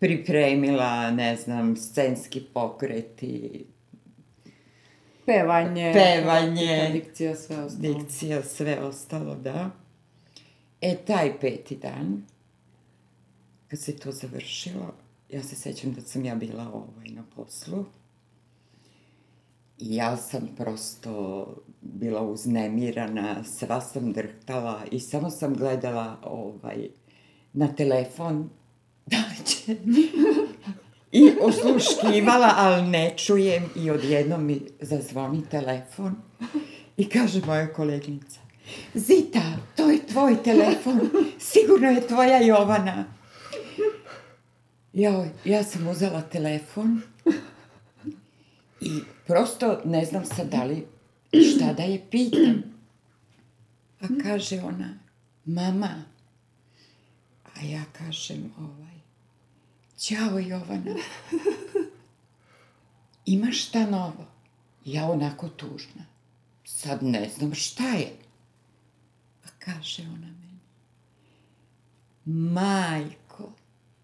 pripremila, ne znam, scenski pokreti, Pevanje. Pevanje. Dikcija, sve ostalo. dikcija, sve ostalo, da. E, taj peti dan, kad se to završilo, ja se sećam da sam ja bila ovaj, na poslu. I ja sam prosto bila uznemirana, sva sam drhtala i samo sam gledala ovaj, na telefon da li će... I osluškivala, ali ne čujem i odjednom mi zazvoni telefon i kaže moja koleginica Zita, to je tvoj telefon, sigurno je tvoja Jovana. Joj, ja sam uzela telefon i prosto ne znam sad da li šta da je pitam. A kaže ona, mama, a ja kažem ovaj, Ćao Jovana, imaš šta novo? Ja onako tužna, sad ne znam šta je. A kaže ona meni, majko,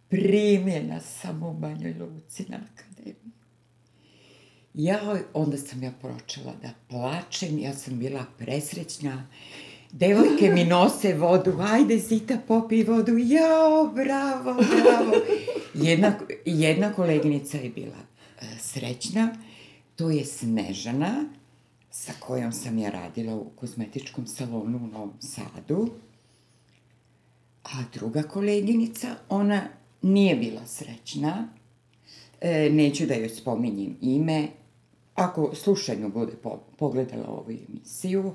primljena sam u Banjoj Luci na akademiju. Ja, onda sam ja počela da plačem, ja sam bila presrećna. Devojke mi nose vodu, ajde Zita popi vodu, jao, bravo, bravo. Jedna, jedna koleginica je bila e, srećna, to je Snežana, sa kojom sam ja radila u kozmetičkom salonu u Novom Sadu. A druga koleginica, ona nije bila srećna, e, neću da joj spominjem ime, ako slušanju bude po, pogledala ovu emisiju,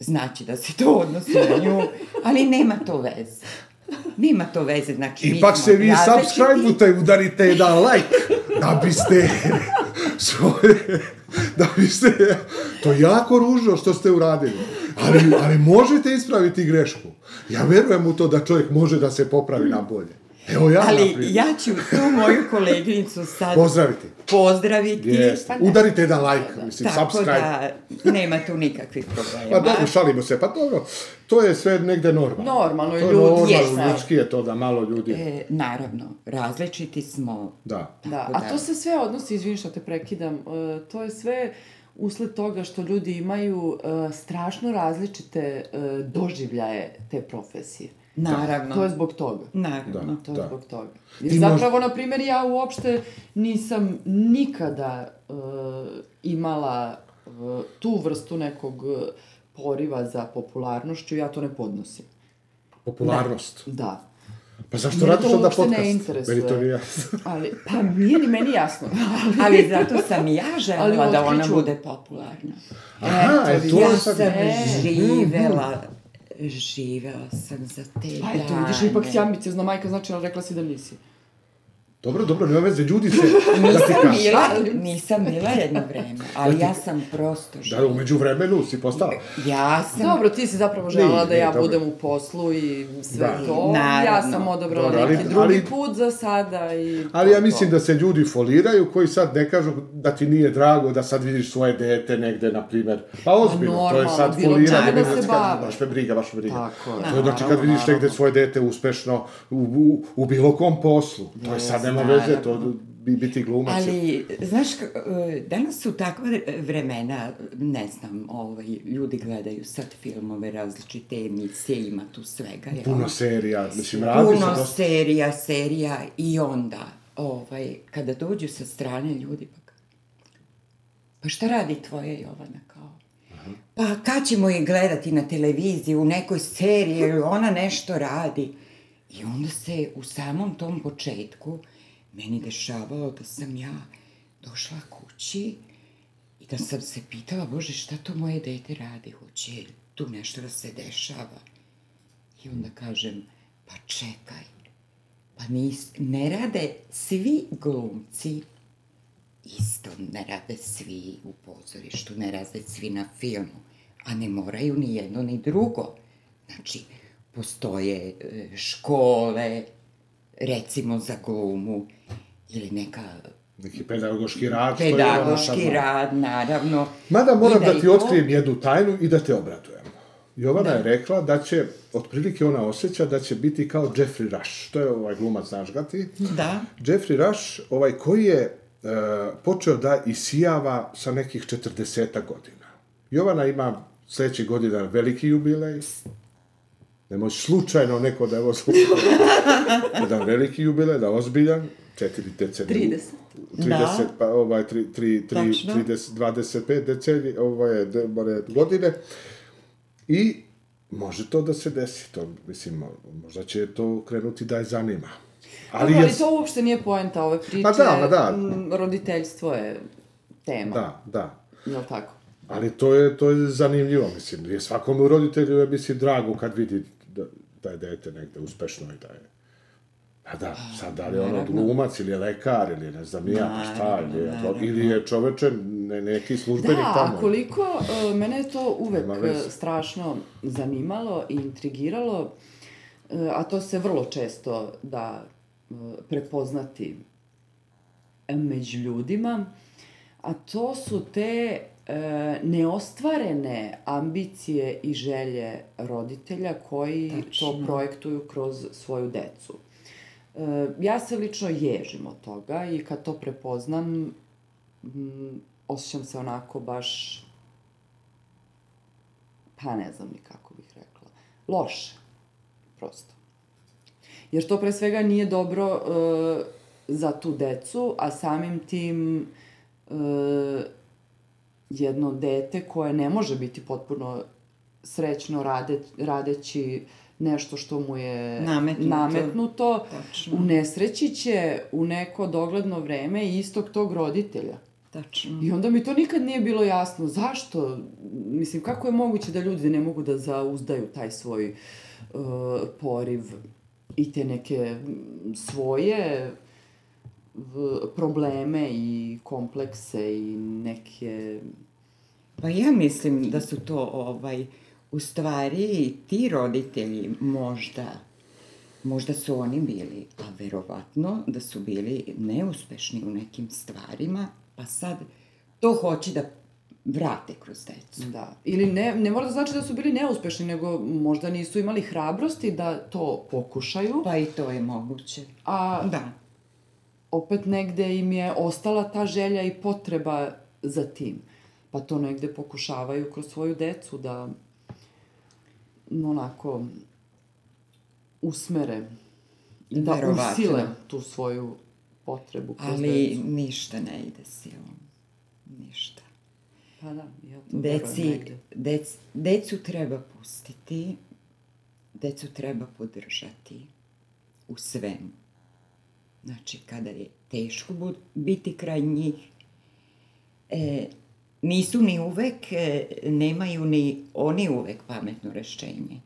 znači da se to odnosi na nju, ali nema to veze. Nema to veze, znači Ipak se vi različiti. subscribe-ute, udarite jedan like, da biste svoje, da biste, to je jako ružno što ste uradili, ali, ali možete ispraviti grešku. Ja verujem u to da čovjek može da se popravi na bolje. Evo ja, Ali primjer. ja ću tu moju koleginicu sad Pozdraviti. pozdraviti. Jeste. Pa da. Udarite jedan like, mislim, Tako subscribe. da nema tu nikakvih problema. Pa dobro, šalimo se, pa dobro, to je sve negde normalno. Normalno, to je ljudi, normalno, ljudski je to da malo ljudi, E, naravno, različiti smo. da. Da, Tako a da- to se sve odnosi, izvini što te prekidam, e, to je sve usled toga što ljudi imaju e, strašno različite e, doživljaje te profesije. Naravno. To je zbog toga. Naravno. To je Da. zbog toga. Jer Ti zapravo, na primjer, ja uopšte nisam nikada e, imala e, tu vrstu nekog e, poriva za popularnošću, ja to ne podnosim. Popularnost. Da. Pa zašto Mene radiš to onda uopšte ne podcast? interesuje. Meni to nije jasno. Ali, pa nije ni meni jasno. Ali zato sam i ja želela Ali da ona bude popularna. Aha, Eto, e, to ja je sad... sam živela, živela sam za te eto, dane. vidiš, ipak si ambiciozna majka, znači, ali rekla si da nisi. Dobro, dobro, nema veze, ljudi se... da Nisam kažem. bila, nisam bila jedno vreme, ali ja sam prosto Da, živela. umeđu vremenu si postala. Ja sam... Dobro, ti si zapravo želela Nije, da ja dobro. budem u poslu i sve Da. to. Naravno. Ja sam odabrala Dobro, ali- neki drugi ali- put za sada i... Ali ja mislim da se ljudi foliraju koji sad ne kažu da ti nije drago da sad vidiš svoje dete negde, na primjer. Pa ozbiljno, to je normalno, sad bilo foliranje. čega da se bave. Baš me briga, baš me briga. Tako je. To je znači kad Naravno, vidiš negde svoje dete uspešno u, u, u bilo kom poslu. To je sad nema veze, to bi biti glumac. Ali, znaš, e, danas su takva vremena, ne znam, ovaj, ljudi gledaju sad filmove, različite emisije, ima tu svega, jel? Puno serija, mislim, radi se Puno dosta. serija, serija i onda, ovaj, kada dođu sa strane ljudi, pa, pa šta radi tvoja Jovana kao? Pa kad ćemo je gledati na televiziji, u nekoj seriji, ona nešto radi? I onda se u samom tom početku meni dešavalo da sam ja došla kući i da sam se pitala, bože, šta to moje dete radi, hoće tu nešto da se dešava. I onda kažem, pa čekaj, pa nis, ne rade svi glumci isto, ne rade svi u pozorištu, ne rade svi na filmu, a ne moraju ni jedno ni drugo. Znači, postoje e, škole, recimo za glumu, ili neka Neki pedagoški rad. je pedagoški sad- rad, naravno. Mada moram I da i ti to- otkrijem jednu tajnu i da te obradujem. Jovana je rekla da će, otprilike ona osjeća da će biti kao Jeffrey Rush. To je ovaj glumac, znaš ga ti? Da, Jeffrey Rush, ovaj, koji je e, počeo da isijava sa nekih 40 godina. Jovana ima sledeće godina veliki jubilej. Nemoj slučajno neko da je ovo slučajno. Jedan veliki jubilej, da ozbiljan, četiri decenije. 30. 30, Da. pa ovaj, tri, tri, tri, Tačno. 30, 25 decenije, ovaj, de, godine. I može to da se desi, to, mislim, možda će to krenuti da je zanima. Ali, Ali, ali to uopšte nije poenta ove priče. Pa da, ma da. Mm, Roditeljstvo je tema. da, da. Jel tako? Ali to je, to je zanimljivo, mislim, je svakom roditelju je, mislim, drago kad vidi da, da je dete negde uspešno i da je Pa da, sad da li je ono glumac ili je lekar ili ne znam ja, pa šta, ili je, naravno. ili je čoveče ne, neki službenik Da, tamo. a koliko, uh, mene je to uvek strašno zanimalo i intrigiralo, uh, a to se vrlo često da uh, prepoznati među ljudima, a to su te neostvarene ambicije i želje roditelja koji to Tačno. projektuju kroz svoju decu. E, ja se lično ježim od toga i kad to prepoznam, osjećam se onako baš, pa ne znam ni kako bih rekla, loše, prosto. Jer to pre svega nije dobro e, za tu decu, a samim tim e, jedno dete koje ne može biti potpuno srećno rade, radeći nešto što mu je Nametnuto. nametnuto Tačno. u nesreći će u neko dogledno vreme istog tog roditelja. tačno. I onda mi to nikad nije bilo jasno. Zašto? Mislim, kako je moguće da ljudi ne mogu da zauzdaju taj svoj uh, poriv i te neke svoje probleme i komplekse i neke... Pa ja mislim da su to, ovaj, u stvari, ti roditelji možda, možda su oni bili, a verovatno da su bili neuspešni u nekim stvarima, pa sad to hoće da vrate kroz decu. Da. Ili ne, ne mora da znači da su bili neuspešni, nego možda nisu imali hrabrosti da to pokušaju, Pa i to je moguće. a Da. Opet negde im je ostala ta želja i potreba za tim. Pa to negde pokušavaju kroz svoju decu da onako usmere da Verovatno. usile tu svoju potrebu Ali decu. ništa ne ide silom. Ništa. Pa da, ja to Deci, negde. dec, decu treba pustiti, decu treba podržati u svemu. Znači, kada je teško biti kraj njih, e, nisu ni uvek, e, nemaju ni oni uvek pametno rešenje.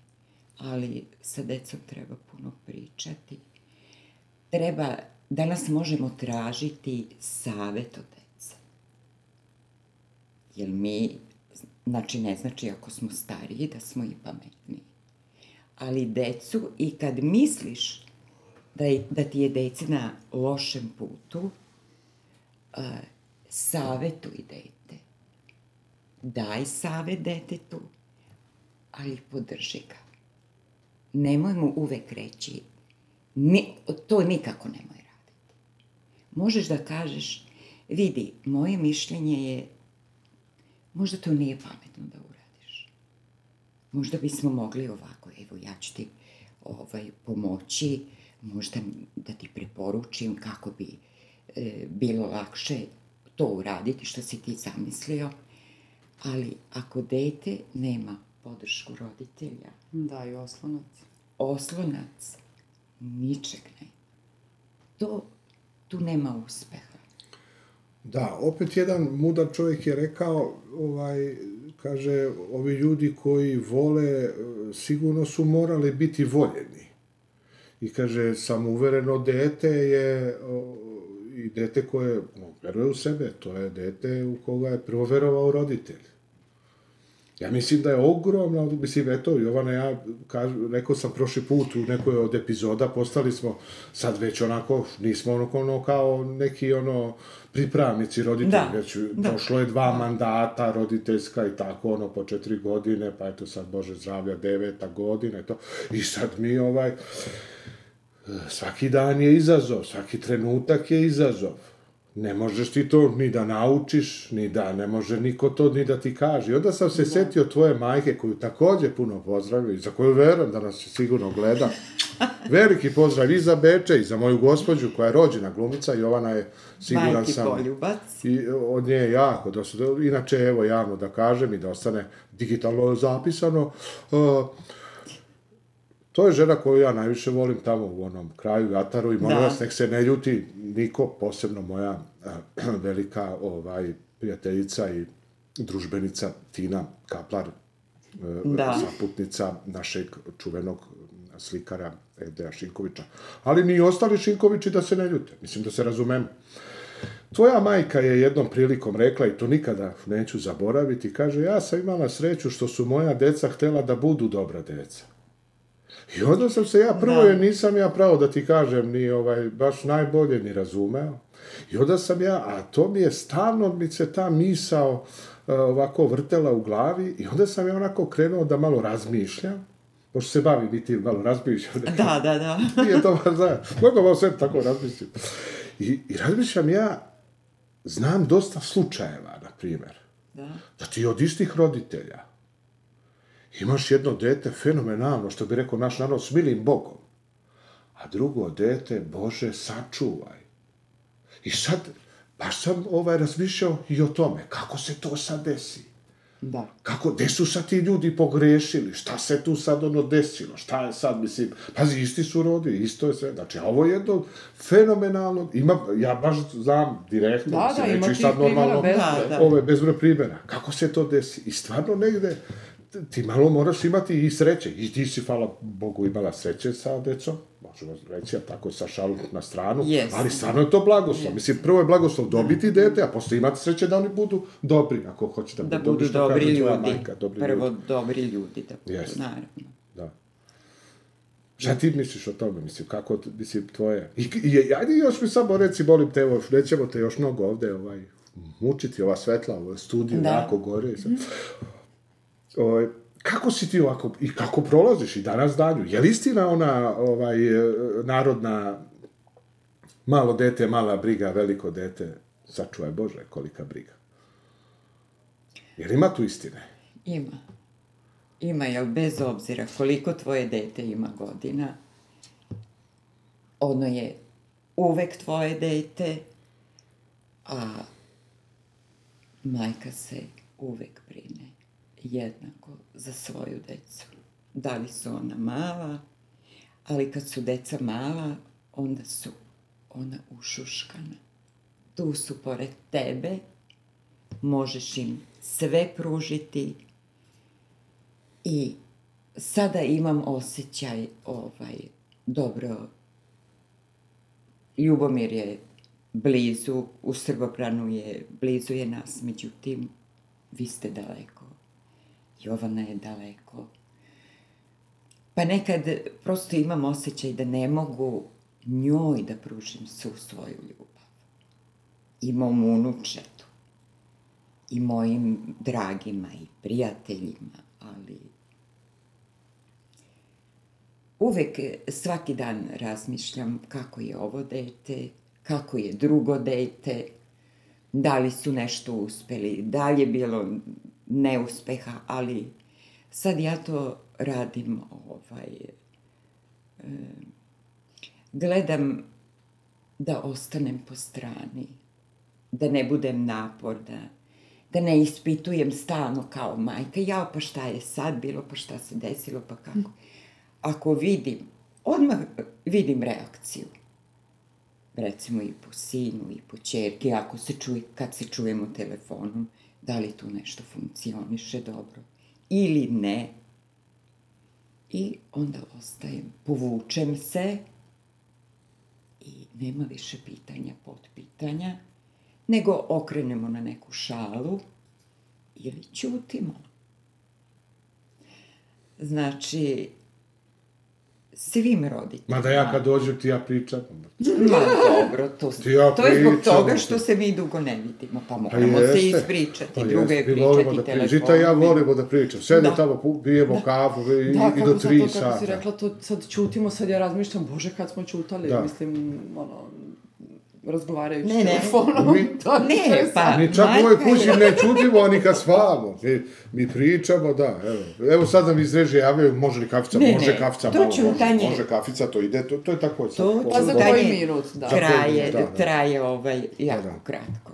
Ali sa decom treba puno pričati. Treba, danas možemo tražiti savet od dece. Jer mi, znači ne znači ako smo stariji da smo i pametniji. Ali decu i kad misliš da, je, da ti je dece na lošem putu, uh, savetuj dete. Daj savet detetu, ali podrži ga. Nemoj mu uvek reći, ni, to nikako nemoj raditi. Možeš da kažeš, vidi, moje mišljenje je možda to nije pametno da uradiš. Možda bismo mogli ovako, evo ja ću ti ovaj, pomoći, možda da ti preporučim kako bi e, bilo lakše to uraditi što si ti zamislio, ali ako dete nema podršku roditelja, Da, i oslonac. oslonac, ničeg ne. To, tu nema uspeha. Da, opet jedan mudar čovjek je rekao, ovaj, kaže, ovi ljudi koji vole, sigurno su morali biti voljeni. I kaže, samouvereno dete je o, i dete koje no, veruje u sebe, to je dete u koga je prvo verovao roditelj. Ja mislim da je ogromno, mislim, eto, Jovana, ja kažu, rekao sam prošli put u nekoj od epizoda, postali smo sad već onako, nismo ono, ono kao neki ono pripravnici roditelji, Da, već da. prošlo je dva mandata roditeljska i tako, ono, po četiri godine, pa eto sad, Bože zdravlja, deveta godina i to. I sad mi ovaj, svaki dan je izazov, svaki trenutak je izazov. Ne možeš ti to ni da naučiš, ni da, ne može niko to ni da ti kaže. I onda sam se setio tvoje majke, koju takođe puno pozdravio i za koju verujem da nas sigurno gleda. Veliki pozdrav i za Beče i za moju gospođu koja je rođena glumica, Jovana je siguran Majki sam... poljubac. I od nje je jako dosta. Inače, evo, javno da kažem i da ostane digitalno zapisano, uh, to je žena koju ja najviše volim tamo u onom kraju Jataru i molim Da. vas, nek se ne ljuti niko, posebno moja uh, velika ovaj, prijateljica i družbenica Tina Kaplar, uh, Da. saputnica našeg čuvenog slikara Edeja Šinkovića. Ali ni ostali Šinkovići da se ne ljute. Mislim da se razumemo. Tvoja majka je jednom prilikom rekla, i to nikada neću zaboraviti, kaže, ja sam imala sreću što su moja deca htela da budu dobra deca. I onda sam se ja, prvo Da. je nisam ja pravo da ti kažem, ni ovaj, baš najbolje ni razumeo. I onda sam ja, a to mi je stalno mi se ta misao e, ovako vrtela u glavi i onda sam ja onako krenuo da malo razmišljam, pošto se bavim i ti malo razmišljam. Da, da, da. Nije to baš zajedno. Mogu vam sve tako razmislim. I, I razmišljam ja, znam dosta slučajeva, na primjer, da. da ti od istih roditelja imaš jedno dete fenomenalno, što bi rekao naš narod, s milim Bogom, a drugo dete, Bože, sačuvaj. I sad, baš sam ovaj razmišljao i o tome, kako se to sad desi. Da. Kako, gde su sad ti ljudi pogrešili? Šta se tu sad ono desilo? Šta je sad, mislim, pazi, isti su rodi, isto je sve. Znači, ovo je jedno fenomenalno, ima, ja baš znam direktno, Da, mislim, da, ima sad normalno, bezbroj. Da, da. ove bezbroj primjera. Kako se to desi? I stvarno negde, ti malo moraš imati i sreće. I ti si, hvala Bogu, imala sreće sa decom, možemo reći, a tako sa šalu na stranu, Jest. ali stvarno je to blagoslov. Mislim, prvo je blagoslov dobiti dete, a posle imati sreće da oni budu dobri, ako hoće da, Da budu budu što dobri kaže ljudi. Majka, dobri Prvo ljudi. dobri ljudi da budu, Jest. naravno. Da. Šta ti misliš o tome, mislim, kako, mislim, tvoje... I, i, ajde još mi samo reci, molim te, evo, nećemo te još mnogo ovde, ovaj, mučiti, ova svetla, ovo studiju, Da. jako gore. Sad. Ovaj, kako si ti ovako, i kako prolaziš i danas danju? Je li istina ona, ovaj, e, narodna, malo dete, mala briga, veliko dete, sačuvaj Bože, kolika briga? Je li ima tu istine? Ima. Ima, jel bez obzira koliko tvoje dete ima godina, ono je uvek tvoje dete, a majka se uvek brine jednako za svoju decu. Da li su ona mala, ali kad su deca mala, onda su ona ušuškana. Tu su pored tebe, možeš im sve pružiti i sada imam osjećaj ovaj, dobro, Ljubomir je blizu, u Srbobranu je, blizu je nas, međutim, vi ste daleko. Jovana je daleko. Pa nekad prosto imam osjećaj da ne mogu njoj da pružim svu svoju ljubav. I mom unučetu. I mojim dragima i prijateljima, ali uvek svaki dan razmišljam kako je ovo dete, kako je drugo dete, da li su nešto uspeli, da li je bilo neuspeha, ali sad ja to radim, ovaj, e, gledam da ostanem po strani, da ne budem naporna, da ne ispitujem stalno kao majka, jao pa šta je sad bilo, pa šta se desilo, pa kako. Ako vidim, odmah vidim reakciju. recimo i po sinu i po čerke, ako se čuje, kad se čujemo telefonom, da li tu nešto funkcioniše dobro ili ne. I onda ostajem, povučem se i nema više pitanja, potpitanja, nego okrenemo na neku šalu ili ćutimo. Znači, svim roditeljima. Mada ja kad dođem ti ja pričam. Ma dobro, to, Ti ja to je zbog toga što se mi dugo ne vidimo, pa Pa moramo se jeste. ispričati, Pa druga je pričati da telefonom. Žita ja volimo da pričam. Sedemo Da. tamo, pijemo kafu i, Da, i kako do tri to, kako sata. si rekla, to sad ćutimo, sad ja razmišljam, bože, kad smo ćutali, Da. mislim, ono, razgovarajući Ne, ne. telefonom. Mi- to Ne, pa-. Mi čak u ovoj kući ne čutimo ni kad spavamo. Mi, mi pričamo, da, evo. Evo sad nam iz režije javljaju, može li kafica, Ne, može ne, kafica, to malo, može, može kafica, to ide, to, to je tako. sad. To Pa za koji minut, da. traje, Da, da. traje ovaj, jako Da, da. kratko.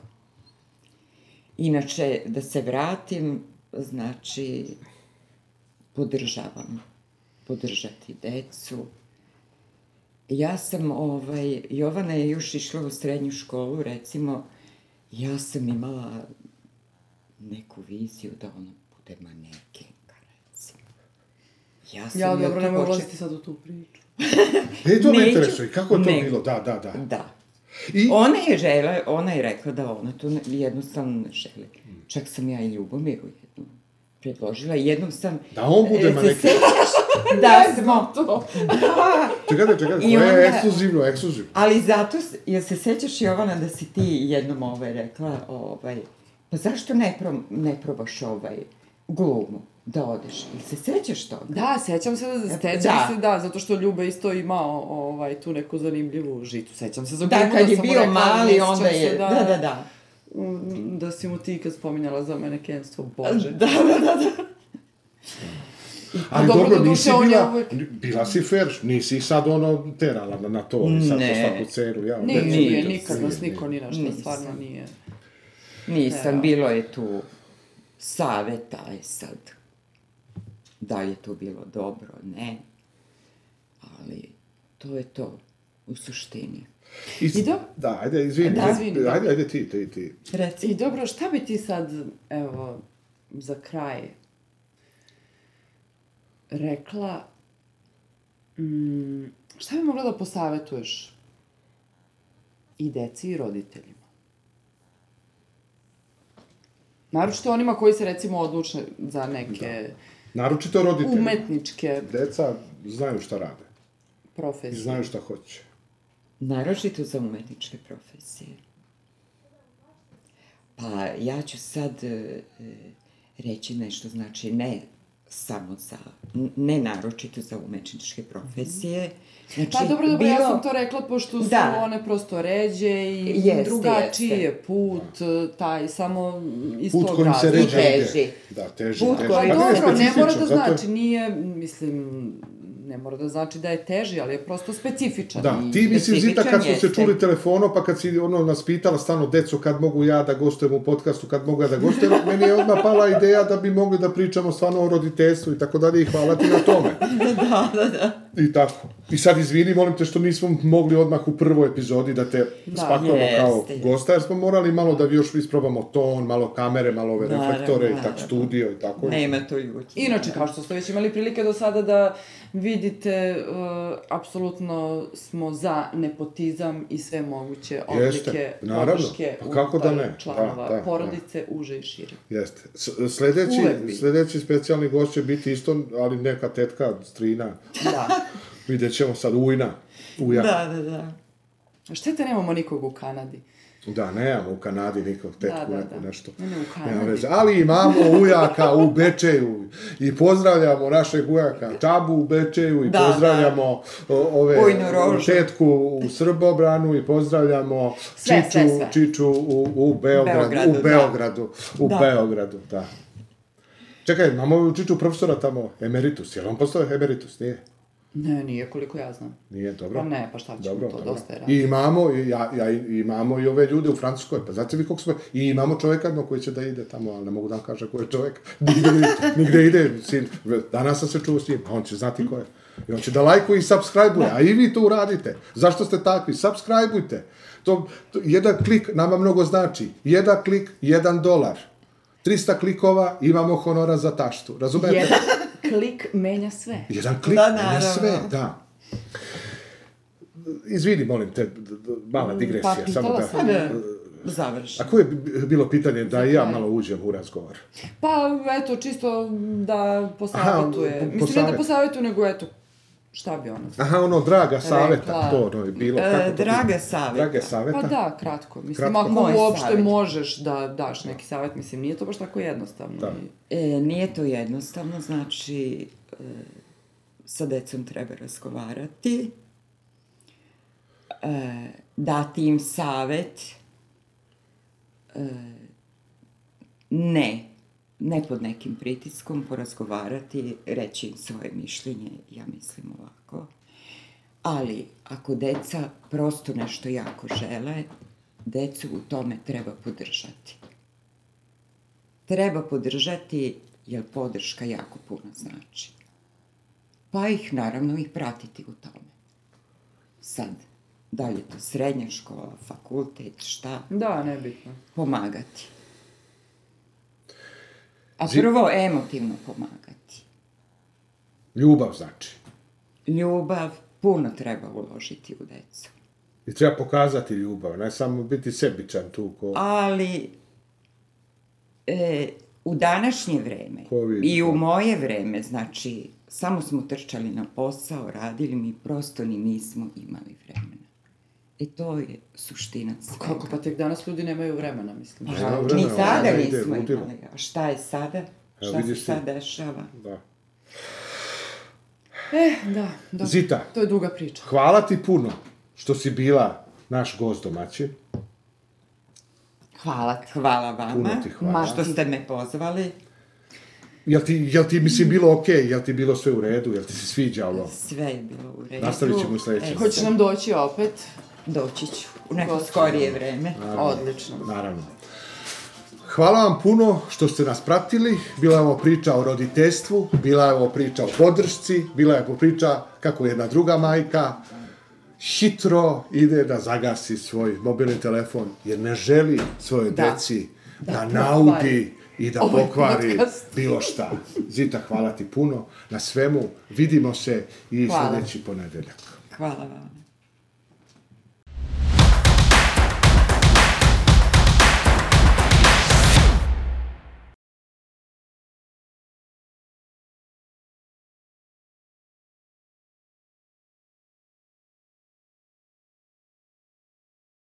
Inače, da se vratim, znači, podržavam, podržati decu. Ja sam, ovaj, Jovana je još išla u srednju školu, recimo, ja sam imala neku viziju da ona bude manekenka, recimo. Ja sam Ja, dobro, ne mogu počela- ulaziti sad u tu priču. E, to me interesuje, kako je to Ne. bilo, da, da, da. Da. I, Ona je žela, ona je rekla da ona to jednostavno ne želi. Čak sam ja i Ljubomiru predložila. Jednom sam... Da on bude e, se maneken. sećaš da smo... To. Da, čekajte, čekajte, I to je onda- ekskluzivno, ekskluzivno. ali zato, jel se sećaš Jovana da si ti jednom ovaj rekla, ovaj, pa zašto ne, pro, ne probaš ovaj glumu da odeš? Jel se sećaš toga? Da, sećam se, da, sećam Da. se, da, zato što Ljube isto imao ovaj, tu neku zanimljivu žitu. Sećam se za Da, glumu kad je sam mu bio rekla, mali, onda je... se Da, da, da. Mm, Da si mu ti kad spominjala za manekenstvo, bože. Da, da, da, da. Ali dobro, dobro, nisi bila, uvek- bila si fair, nisi ih sad ono terala na, na to, sad po Ne. svaku cenu. Ja, Nije, nije, vidim, nikad nas nije, niko ni na što Nisam. stvarno nije. Nisam, Evo. bilo je tu saveta, je sad. Da li je to bilo dobro, ne. Ali to je to, u suštini. I, I do- Da, ajde, izvini, Da. izvini, ajde, ajde ti, ti, ti. Reci. I dobro, šta bi ti sad, evo, za kraj rekla, mm, šta bi mogla da posavetuješ i deci i roditeljima? Naročito onima koji se recimo odluče za neke Naročito roditelji. umetničke Deca znaju šta rade i profesije. znaju šta hoće. Naročito za umetničke profesije. Pa ja ću sad e, e, reći nešto, znači ne samo za, ne naročito za umetničke profesije. Znači, Pa dobro, dobro, ja bilo- sam to rekla pošto su Da. one prosto ređe i Jeste, drugačiji jeste. je put, taj, samo iz Put tog kojim se razloga. ređe ide. Da, teži, Put teži. Pa Pa ne, dobro, ne mora da znači, nije, mislim, ne mora da znači da je teži, ali je prosto specifičan. Da, ti mislim, Zita, kad smo se čuli jeste. telefonom, pa kad si ono nas pitala stano, deco, kad mogu ja da gostujem u podcastu, kad mogu ja da gostujem, meni je odmah pala ideja da bi mogli da pričamo stvarno o roditeljstvu i tako dalje i hvala ti na tome. Da, da, da. I tako. I sad izvini, molim te što nismo mogli odmah u prvoj epizodi da te Da. spakujemo Jeste, kao gosta, jer smo morali malo da još isprobamo ton, malo kamere, malo ove Naravno, reflektore i tako naravno. studio i tako. Nema to ljuti. Inače, kao što ste već imali prilike do sada da vidite, uh, apsolutno smo za nepotizam i sve moguće oblike Jeste, naravno. podrške Pa kako da ne? članova Da, da, porodice, uže i šire. Jeste. S- Sledeći, sledeći specijalni gost će biti isto, ali neka tetka, strina, Da. Vidjet ćemo sad ujna, uja. Da, da, da. A Štete nemamo nikog u Kanadi. Da, nemamo u Kanadi nikog tetku, Da, da, da. nešto. Ne, ne, u Kanadi. veze. Ali imamo ujaka u Bečeju i pozdravljamo našeg ujaka Čabu u Bečeju i Da, pozdravljamo o, ove tetku u Srbobranu i pozdravljamo Sve, Čiču, sve, sve. Čiču u, u Beogradu, Beogradu, u da. Beogradu, u Da. Beogradu, da. Čekaj, imamo Čiču profesora tamo, emeritus, je li on postao emeritus, nije? Ne, nije koliko ja znam. Nije, dobro. Pa ne, pa šta ćemo, Dobro, to dobro. dosta je I imamo, i, ja, ja, imamo i ove ljude u Francuskoj, pa znate vi koliko smo, i imamo čoveka jedno koji će da ide tamo, ali ne mogu da vam kažem ko je čovek, nigde, nigde ide, sin, danas sam se čuo s njim, a on će znati ko je. I on će da lajkuje i subscribe-uje, a i vi to uradite. Zašto ste takvi? Subscribe-ujte. To, to, jedan klik nama mnogo znači. Jedan klik, jedan dolar. 300 klikova, imamo honora za taštu. Razumete? Jedan klik menja sve. Jedan klik, Da, naravno. sve, da. Izvini, molim te, mala digresija, Pa, samo pitala da... sam. Da, završi. A koje je bilo pitanje da i ja malo uđem u razgovor? Pa, eto, čisto da posavjetuje. Aha, po- Mislim, ne da posavjetuje, nego eto, šta bi ono... Aha, ono, draga saveta, Rekla. to ono je bilo. E, kako to draga bilo? saveta. Drage saveta. Pa da, kratko. Mislim, Kratko. ako Moj uopšte savjet. možeš da daš neki savjet, mislim, nije to baš tako jednostavno. Da. E, nije to jednostavno, znači, e, sa decom treba razgovarati, e, dati im savet, e, ne, ne pod nekim pritiskom, porazgovarati, reći im svoje mišljenje, ja mislim ovako. Ali, ako deca prosto nešto jako žele, decu u tome treba podržati treba podržati, jer podrška jako puno znači. Pa ih, naravno, ih pratiti u tome. Sad, da li je to srednja škola, fakultet, šta, Da, nebitno. pomagati. A prvo emotivno pomagati. Ljubav znači. Ljubav puno treba uložiti u decu. I treba pokazati ljubav, ne samo biti sebičan tu ko... Ali e, u današnje vreme Ko vidi, i u da. moje vreme, znači, samo smo trčali na posao, radili, mi prosto ni nismo imali vremena. E to je suština svega. Kako, pa tek danas ljudi nemaju vremena, mislim. Pa, Nema Ni vremena, sada ide, nismo ludilo. imali. A šta je sada? Evo, Šta se ti. sad dešava? Da. E, da, da. Zita, To je duga priča. hvala ti puno što si bila naš gost domaćin. Hvala ti. Hvala vama. Puno ti hvala. Ma, Što ste me pozvali. Jel ti, jel ti mislim, bilo okej? Jel ti bilo sve u redu? Jel ti se sviđa ovo? Sve je bilo u redu. Nastavit ćemo u sledećem. E, Hoćeš nam doći opet? Doći ću u neko Gotovo. skorije vreme. Odlično. Naravno. Hvala vam puno što ste nas pratili. Bila je ovo priča o roditeljstvu, bila je ovo priča o podršci, bila je ovo priča kako jedna druga majka hitro ide da zagasi svoj mobilni telefon jer ne želi svojoj Da. deci da, Da naudi pokvari i da ovaj pokvari podcast. bilo šta. Zita, hvala ti puno na svemu. Vidimo se i Hvala. sljedeći ponedeljak. Hvala vam.